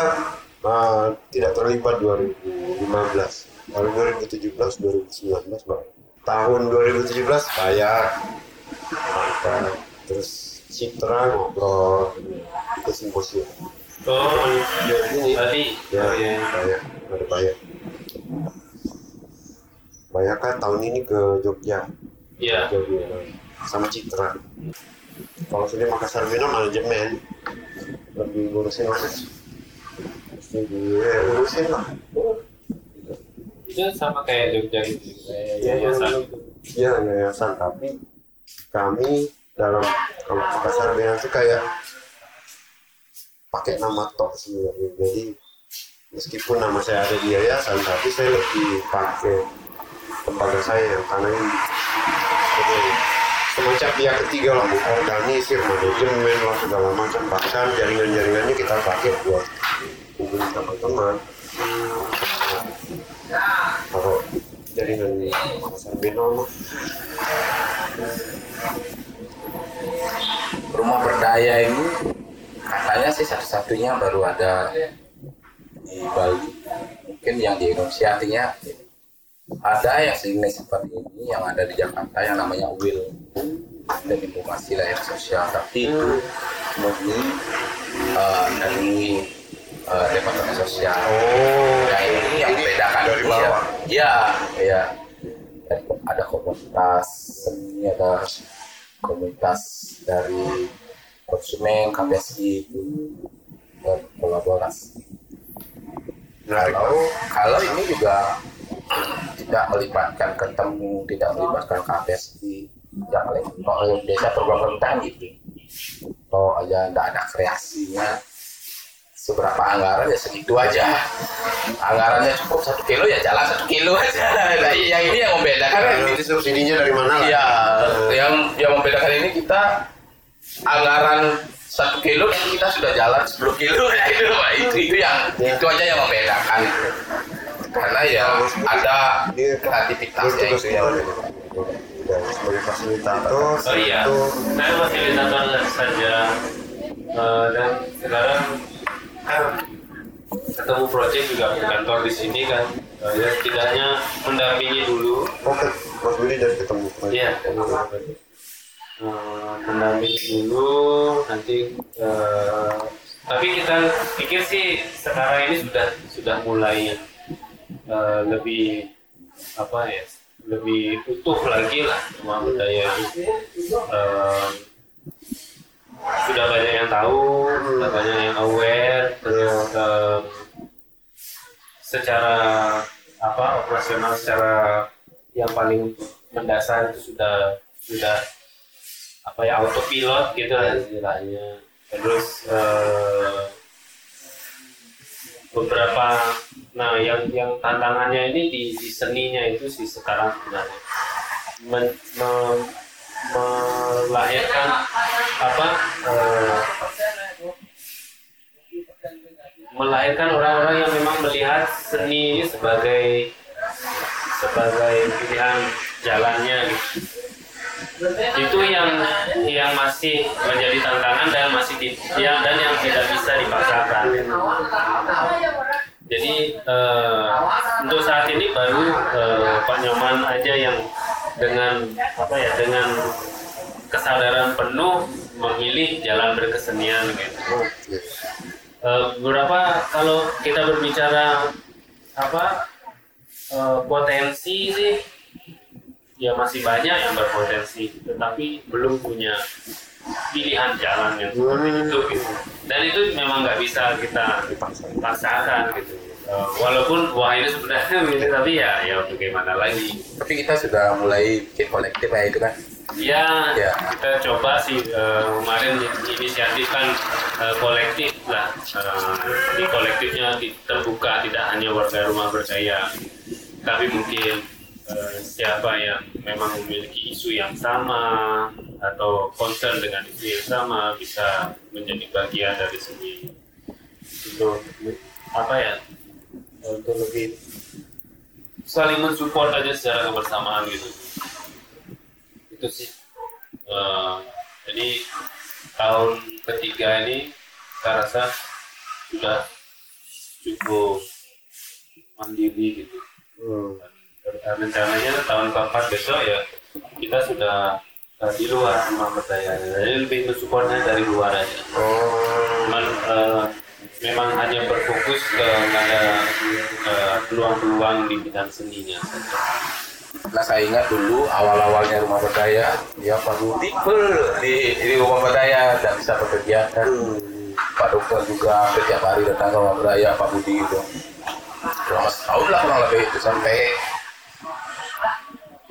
uh, tidak terlibat 2015 tahun 2017 2019 Bang. tahun 2017 saya makan terus Citra ngobrol ke simposium Oh ya ini berarti ya iya. banyak ada banyak banyak kan tahun ini ke Jogja. Iya. Jogja. Sama Citra. Kalau sini Makassar Biennale manajemen. Lebih ngurusin apa mesti diurusin lah. Itu sama kayak Jogja gitu. Kayak yayasan gitu. Iya yayasan. Tapi kami dalam kalau Makassar Biennale itu kayak pakai nama tok sebenarnya. Jadi meskipun nama saya ada di yayasan tapi saya lebih pakai lembaga saya yang karena ini. Jadi semacam pihak ketiga lah organisir manajemen lah segala macam. Bahkan jaringan-jaringannya kita pakai buat hubungi teman-teman. Kalau jaringan Makassar Biennale mah rumah berdaya ini katanya sih satu-satunya baru ada di Bali. Mungkin yang di Indonesia artinya ada yang sejenis seperti ini yang ada di Jakarta yang namanya Will dan informasi layar sosial. Tapi itu murni eh, dari eh, departemen sosial. Yang ini yang membedakan dari itu bawah. ya ya ada komunitas seni ada komunitas dari konsumen KPSI itu berkolaborasi menarik kalau kalau ini juga tidak melibatkan ketemu tidak melibatkan KPSI tidak kalau biasa program pemerintahan gitu kalau aja tidak ada kreasinya seberapa anggaran ya segitu aja. Anggarannya cukup satu kilo ya jalan satu kilo aja. Nah, yang ini yang membedakan kan nanti subsidinya dari mana lah? Iya, yang yang membedakan ini kita anggaran satu kilo dan kita sudah jalan 10 kilo ya. Itu Pak. itu itu yang Ya. itu aja yang membedakan. Karena ya ada Dia- kreativitasnya itu. yang dan sebagai fasilitator. Oh iya, itu saya fasilitator saja. Eh, dan sekarang kan ketemu project juga kantor di sini kan. Eh, ya setidaknya mendampingi dulu. Oke Mas Willy dari ketemu. Iya, Eh, mendampingi dulu nanti eh, tapi kita pikir sih sekarang ini sudah sudah mulai eh, lebih apa ya lebih utuh lagi lah rumah budaya eh, sudah banyak yang tahu, sudah banyak yang aware, terus eh, secara apa operasional secara yang paling mendasar itu sudah sudah apa ya autopilot gitu lah istilahnya terus eh, beberapa nah yang yang tantangannya ini di, di seninya itu sih sekarang sebenarnya. Men- me- melahirkan apa eh, melahirkan orang-orang yang memang melihat seni ini sebagai sebagai pilihan jalannya. Itu yang yang masih menjadi tantangan dan masih di, yang dan yang tidak bisa dipaksakan. Jadi eh, untuk saat ini baru eh, Pak Nyoman aja yang dengan apa ya dengan kesadaran penuh memilih jalan berkesenian gitu. Eh, beberapa kalau kita berbicara apa eh, potensi sih ya masih banyak yang berpotensi tetapi belum punya pilihan jalan yang seperti itu gitu. dan itu memang nggak bisa kita paksakan gitu Eh, walaupun wah ini sebenarnya ini tapi ya ya bagaimana lagi Tapi kita sudah mulai bikin kolektif ya itu kan. Ya, Ya. kita coba sih eh, kemarin inisiatifkan eh, kolektif lah. Eh, di kolektifnya terbuka tidak hanya warga rumah berdaya, tapi mungkin eh, siapa yang memang memiliki isu yang sama atau concern dengan isu yang sama bisa menjadi bagian dari sini untuk apa ya untuk lebih saling mensupport aja secara kebersamaan gitu. Itu sih. Eh, jadi tahun ketiga ini saya rasa sudah cukup mandiri gitu. Dan rencananya tahun keempat besok ya kita sudah eh, di luar rumah berdaya. Jadi lebih mensupportnya dari luar aja. Cuman, eh, memang hanya berfokus kepada eh, peluang-peluang di bidang seninya saja. Nah saya ingat dulu awal-awalnya rumah berdaya, ya Pak Budi full di, di rumah berdaya tidak bisa bekerja kan. Pak Dokter juga setiap hari datang ke rumah berdaya Pak Budi itu. Selama setahun lah kurang lebih itu sampai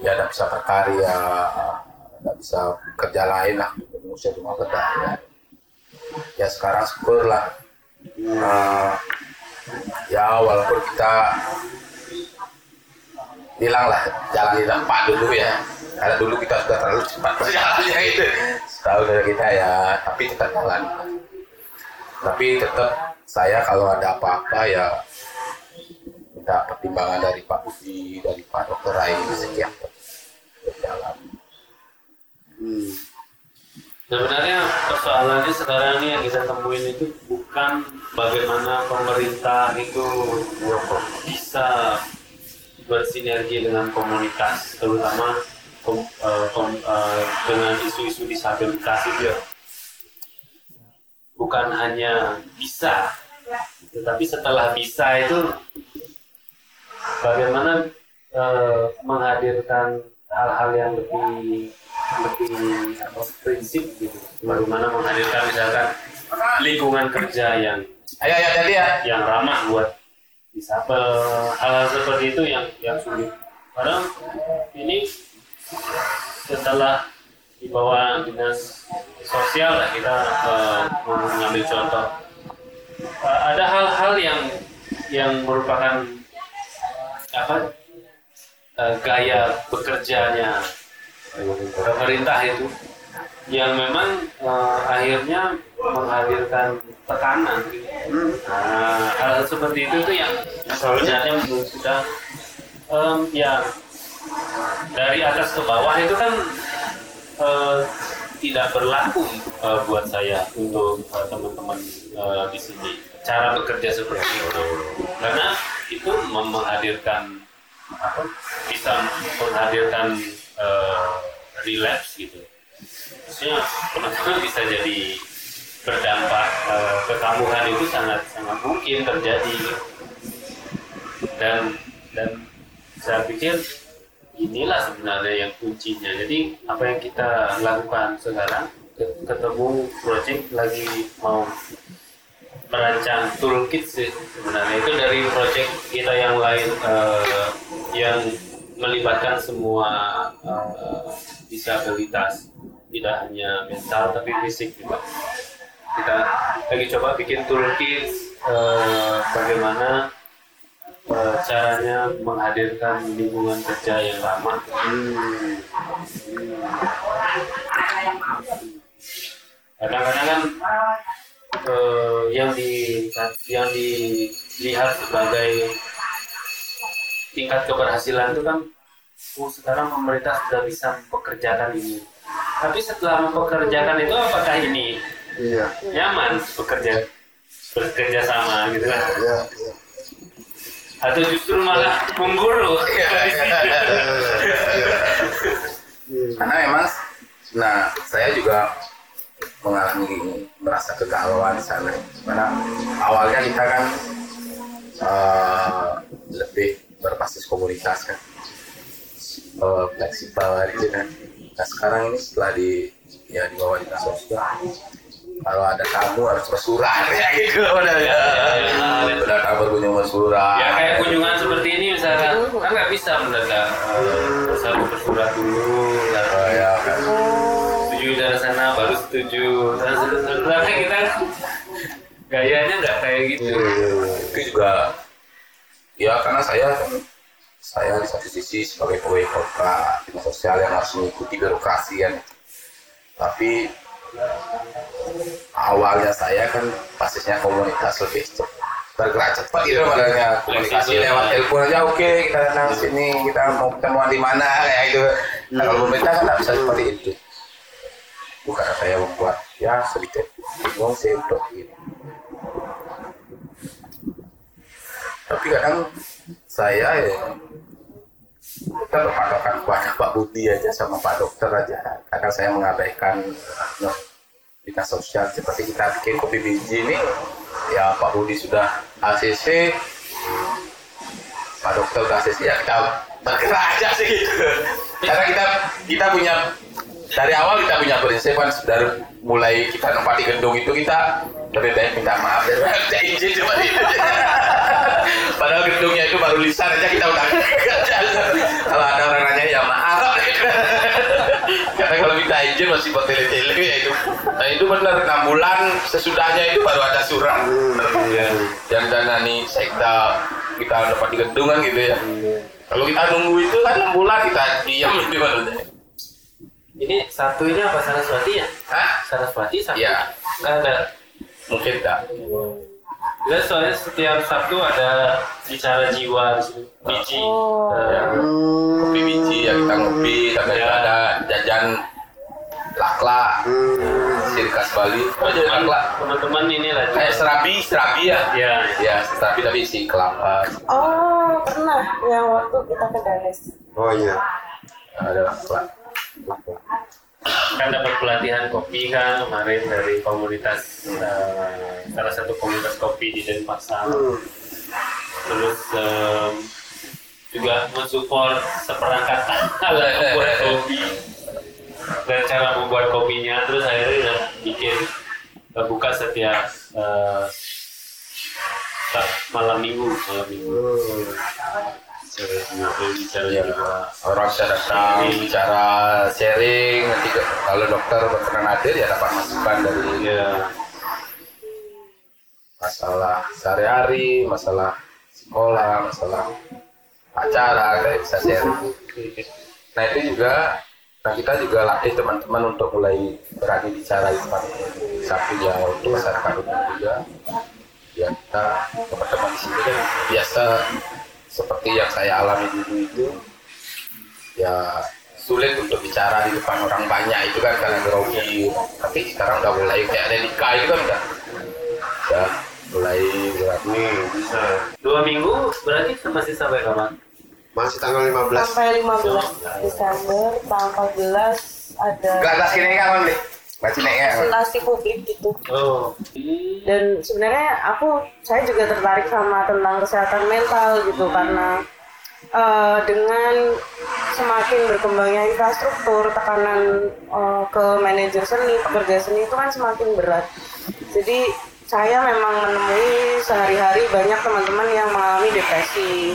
ya tidak bisa berkarya, tidak bisa kerja lain lah mengusir rumah berdaya. Ya sekarang syukur Nah, ya walaupun kita bilang lah jalan di tempat dulu ya. Karena dulu kita sudah terlalu cepat berjalannya itu setahu dari kita ya tapi tetap jalan. Tapi tetap saya kalau ada apa-apa ya minta pertimbangan dari Pak Budi dari Pak Dokter Rai setiap berjalan Sebenarnya persoalannya sekarang ini yang kita temuin itu bukan bagaimana pemerintah itu bisa bersinergi dengan komunitas, terutama kom- eh, kom- eh, dengan isu-isu disabilitas itu. Bukan hanya bisa, tetapi setelah bisa itu bagaimana eh, menghadirkan hal-hal yang lebih lebih apa, prinsip gitu. Bagaimana menghadirkan misalkan lingkungan kerja yang ayo ayo jadi ya. yang ramah buat disabel hal-hal seperti itu yang yang sulit. Padahal ini setelah di bawah dinas sosial lah kita eh, mengambil contoh. Eh, ada hal-hal yang yang merupakan apa eh, gaya bekerjanya pemerintah itu yang memang eh, akhirnya menghadirkan tekanan. Nah, hal seperti itu tuh yang sebenarnya sudah em, ya dari atas ke bawah itu kan eh, tidak berlaku eh, buat saya untuk eh, teman-teman eh, di sini cara bekerja seperti itu karena itu menghadirkan apa bisa menghadirkan eh, relapse gitu. Maksudnya teman-teman bisa jadi berdampak eh, kekambuhan itu sangat sangat mungkin terjadi. Dan dan saya pikir inilah sebenarnya yang kuncinya. Jadi apa yang kita lakukan sekarang ke- ketemu project lagi mau merancang toolkit sih sebenarnya. Itu dari project kita yang lain eh, yang melibatkan semua eh, disabilitas tidak hanya mental tapi fisik juga. Kita lagi coba bikin toolkit eh, bagaimana eh, caranya menghadirkan lingkungan kerja yang ramah kadang-kadang kan eh, yang di yang dilihat sebagai tingkat keberhasilan itu kan oh, sekarang pemerintah sudah bisa mempekerjakan ini tapi setelah mempekerjakan itu apakah ini Iya. nyaman bekerja bekerja sama gitu kan Iya. iya. atau justru malah mengguru karena memang nah saya juga mengalami merasa kegalauan sana karena awalnya kita kan eh, lebih berbasis komunitas kan Eh, fleksibel gitu kan nah sekarang ini setelah di ya di bawah dinas sosial kalau ada tamu harus bersurat ya gitu udah ya. Udah tamu berkunjung bersurat ya kayak kunjungan seperti ini misalnya kan nggak bisa mendadak satu bersurat dulu lalu Oh, ya kan. Setuju dari sana baru setuju. Dan sebenarnya kita gayanya nggak kayak gitu. Itu juga ya karena saya saya di satu sisi sebagai pegawai kota sosial yang harus mengikuti birokrasi kan. Tapi awalnya saya kan basisnya komunitas lebih cepat bergerak cepat gitu modelnya komunikasi lewat telepon aja oke kita datang sini kita mau ketemuan di mana kayak gitu. Nah, kalau pemerintah kan nggak bisa seperti itu. Bukan saya membuat ya sedikit bingung sih untuk ini. Tapi kadang saya ya kita berpatokan kepada Pak Budi aja sama Pak Dokter aja. Kadang saya mengabaikan no, dinas sosial seperti kita bikin kopi biji ini ya Pak Budi sudah ACC Pak Dokter udah ACC ya kita bergerak aja sih. Gitu karena kita kita punya dari awal kita punya prinsip kan dari mulai kita nempati gedung itu kita lebih baik minta maaf. Dan minta izin cuma itu padahal gedungnya itu baru lisan aja kita udah kalau ada orang nanya ya maaf. Karena kalau minta izin masih bertele-tele ya itu. Nah itu benar. Enam bulan sesudahnya itu baru ada surat. Yang dana nih sekda kita dapat di gedung kan gitu ya. Kalau kita nunggu itu kan enam bulan kita diam itu baru ini satu ini apa? Saraswati ya? Hah? Saraswati satu? Ya, ada mungkin enggak. Lihat soalnya setiap Sabtu ada bicara jiwa di sini. biji Eh, Kopi biji ya kita ngopi, sampai Ya. ada jajan lakla, sirkas Bali. Oh, jajan lakla. teman-teman ini lah Eh, serabi, serabi ya? ya Ya, serabi tapi isi kelapa. Oh, pernah yang waktu kita ke Danes. Oh iya. Ada lakla. lakla. Kan dapat pelatihan kopi kan kemarin dari komunitas eh, salah satu komunitas kopi di Denpasar. Terus em, juga mensupport seperangkat alat membuat kopi dan cara membuat kopinya. Terus akhirnya udah bikin eh, buka setiap sa- malam minggu malam minggu bicara orang bisa datang bicara sharing nanti kalau dokter berkenan hadir ya dapat masukan dari ya masalah sehari-hari, masalah sekolah, masalah acara, kayak bisa sharing. Nah itu juga, nah kita juga latih teman-teman untuk mulai berani bicara di depan satu ya untuk masyarakat umum juga. Ya kita teman-teman di sini kan biasa seperti yang saya alami dulu itu, ya sulit untuk bicara di depan orang banyak itu kan karena grogi. Tapi sekarang udah mulai kayak ada nikah itu kan udah, udah mulai berani. bisa dua minggu berarti masih sampai kapan Masih tanggal 15. Sampai 15 Desember, tanggal 14 ada Gelas kini kan nih, baca nih ya. presentasi publik gitu. oh Dan sebenarnya aku, saya juga tertarik sama tentang kesehatan mental gitu karena eh, dengan semakin berkembangnya infrastruktur, tekanan uh, ke manajer seni, pekerja seni itu kan semakin berat. Jadi saya memang menemui sehari-hari banyak teman-teman yang mengalami depresi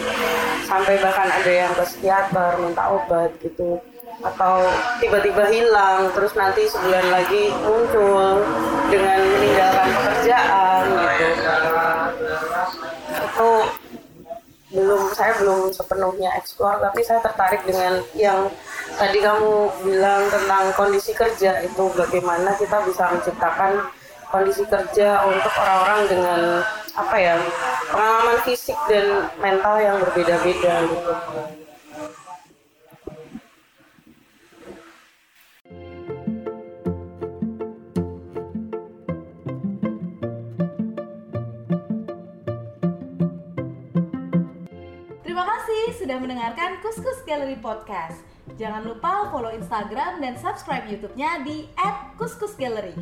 sampai bahkan ada yang ke psikiater minta obat gitu atau tiba-tiba hilang terus nanti sebulan lagi muncul dengan meninggalkan pekerjaan gitu itu belum saya belum sepenuhnya eksplor tapi saya tertarik dengan yang tadi kamu bilang tentang kondisi kerja itu bagaimana kita bisa menciptakan kondisi kerja untuk orang-orang dengan apa ya pengalaman fisik dan mental yang berbeda-beda gitu. Sudah mendengarkan Kuskus Gallery Podcast. Jangan lupa follow Instagram dan subscribe YouTube-nya di @kuskusgallery.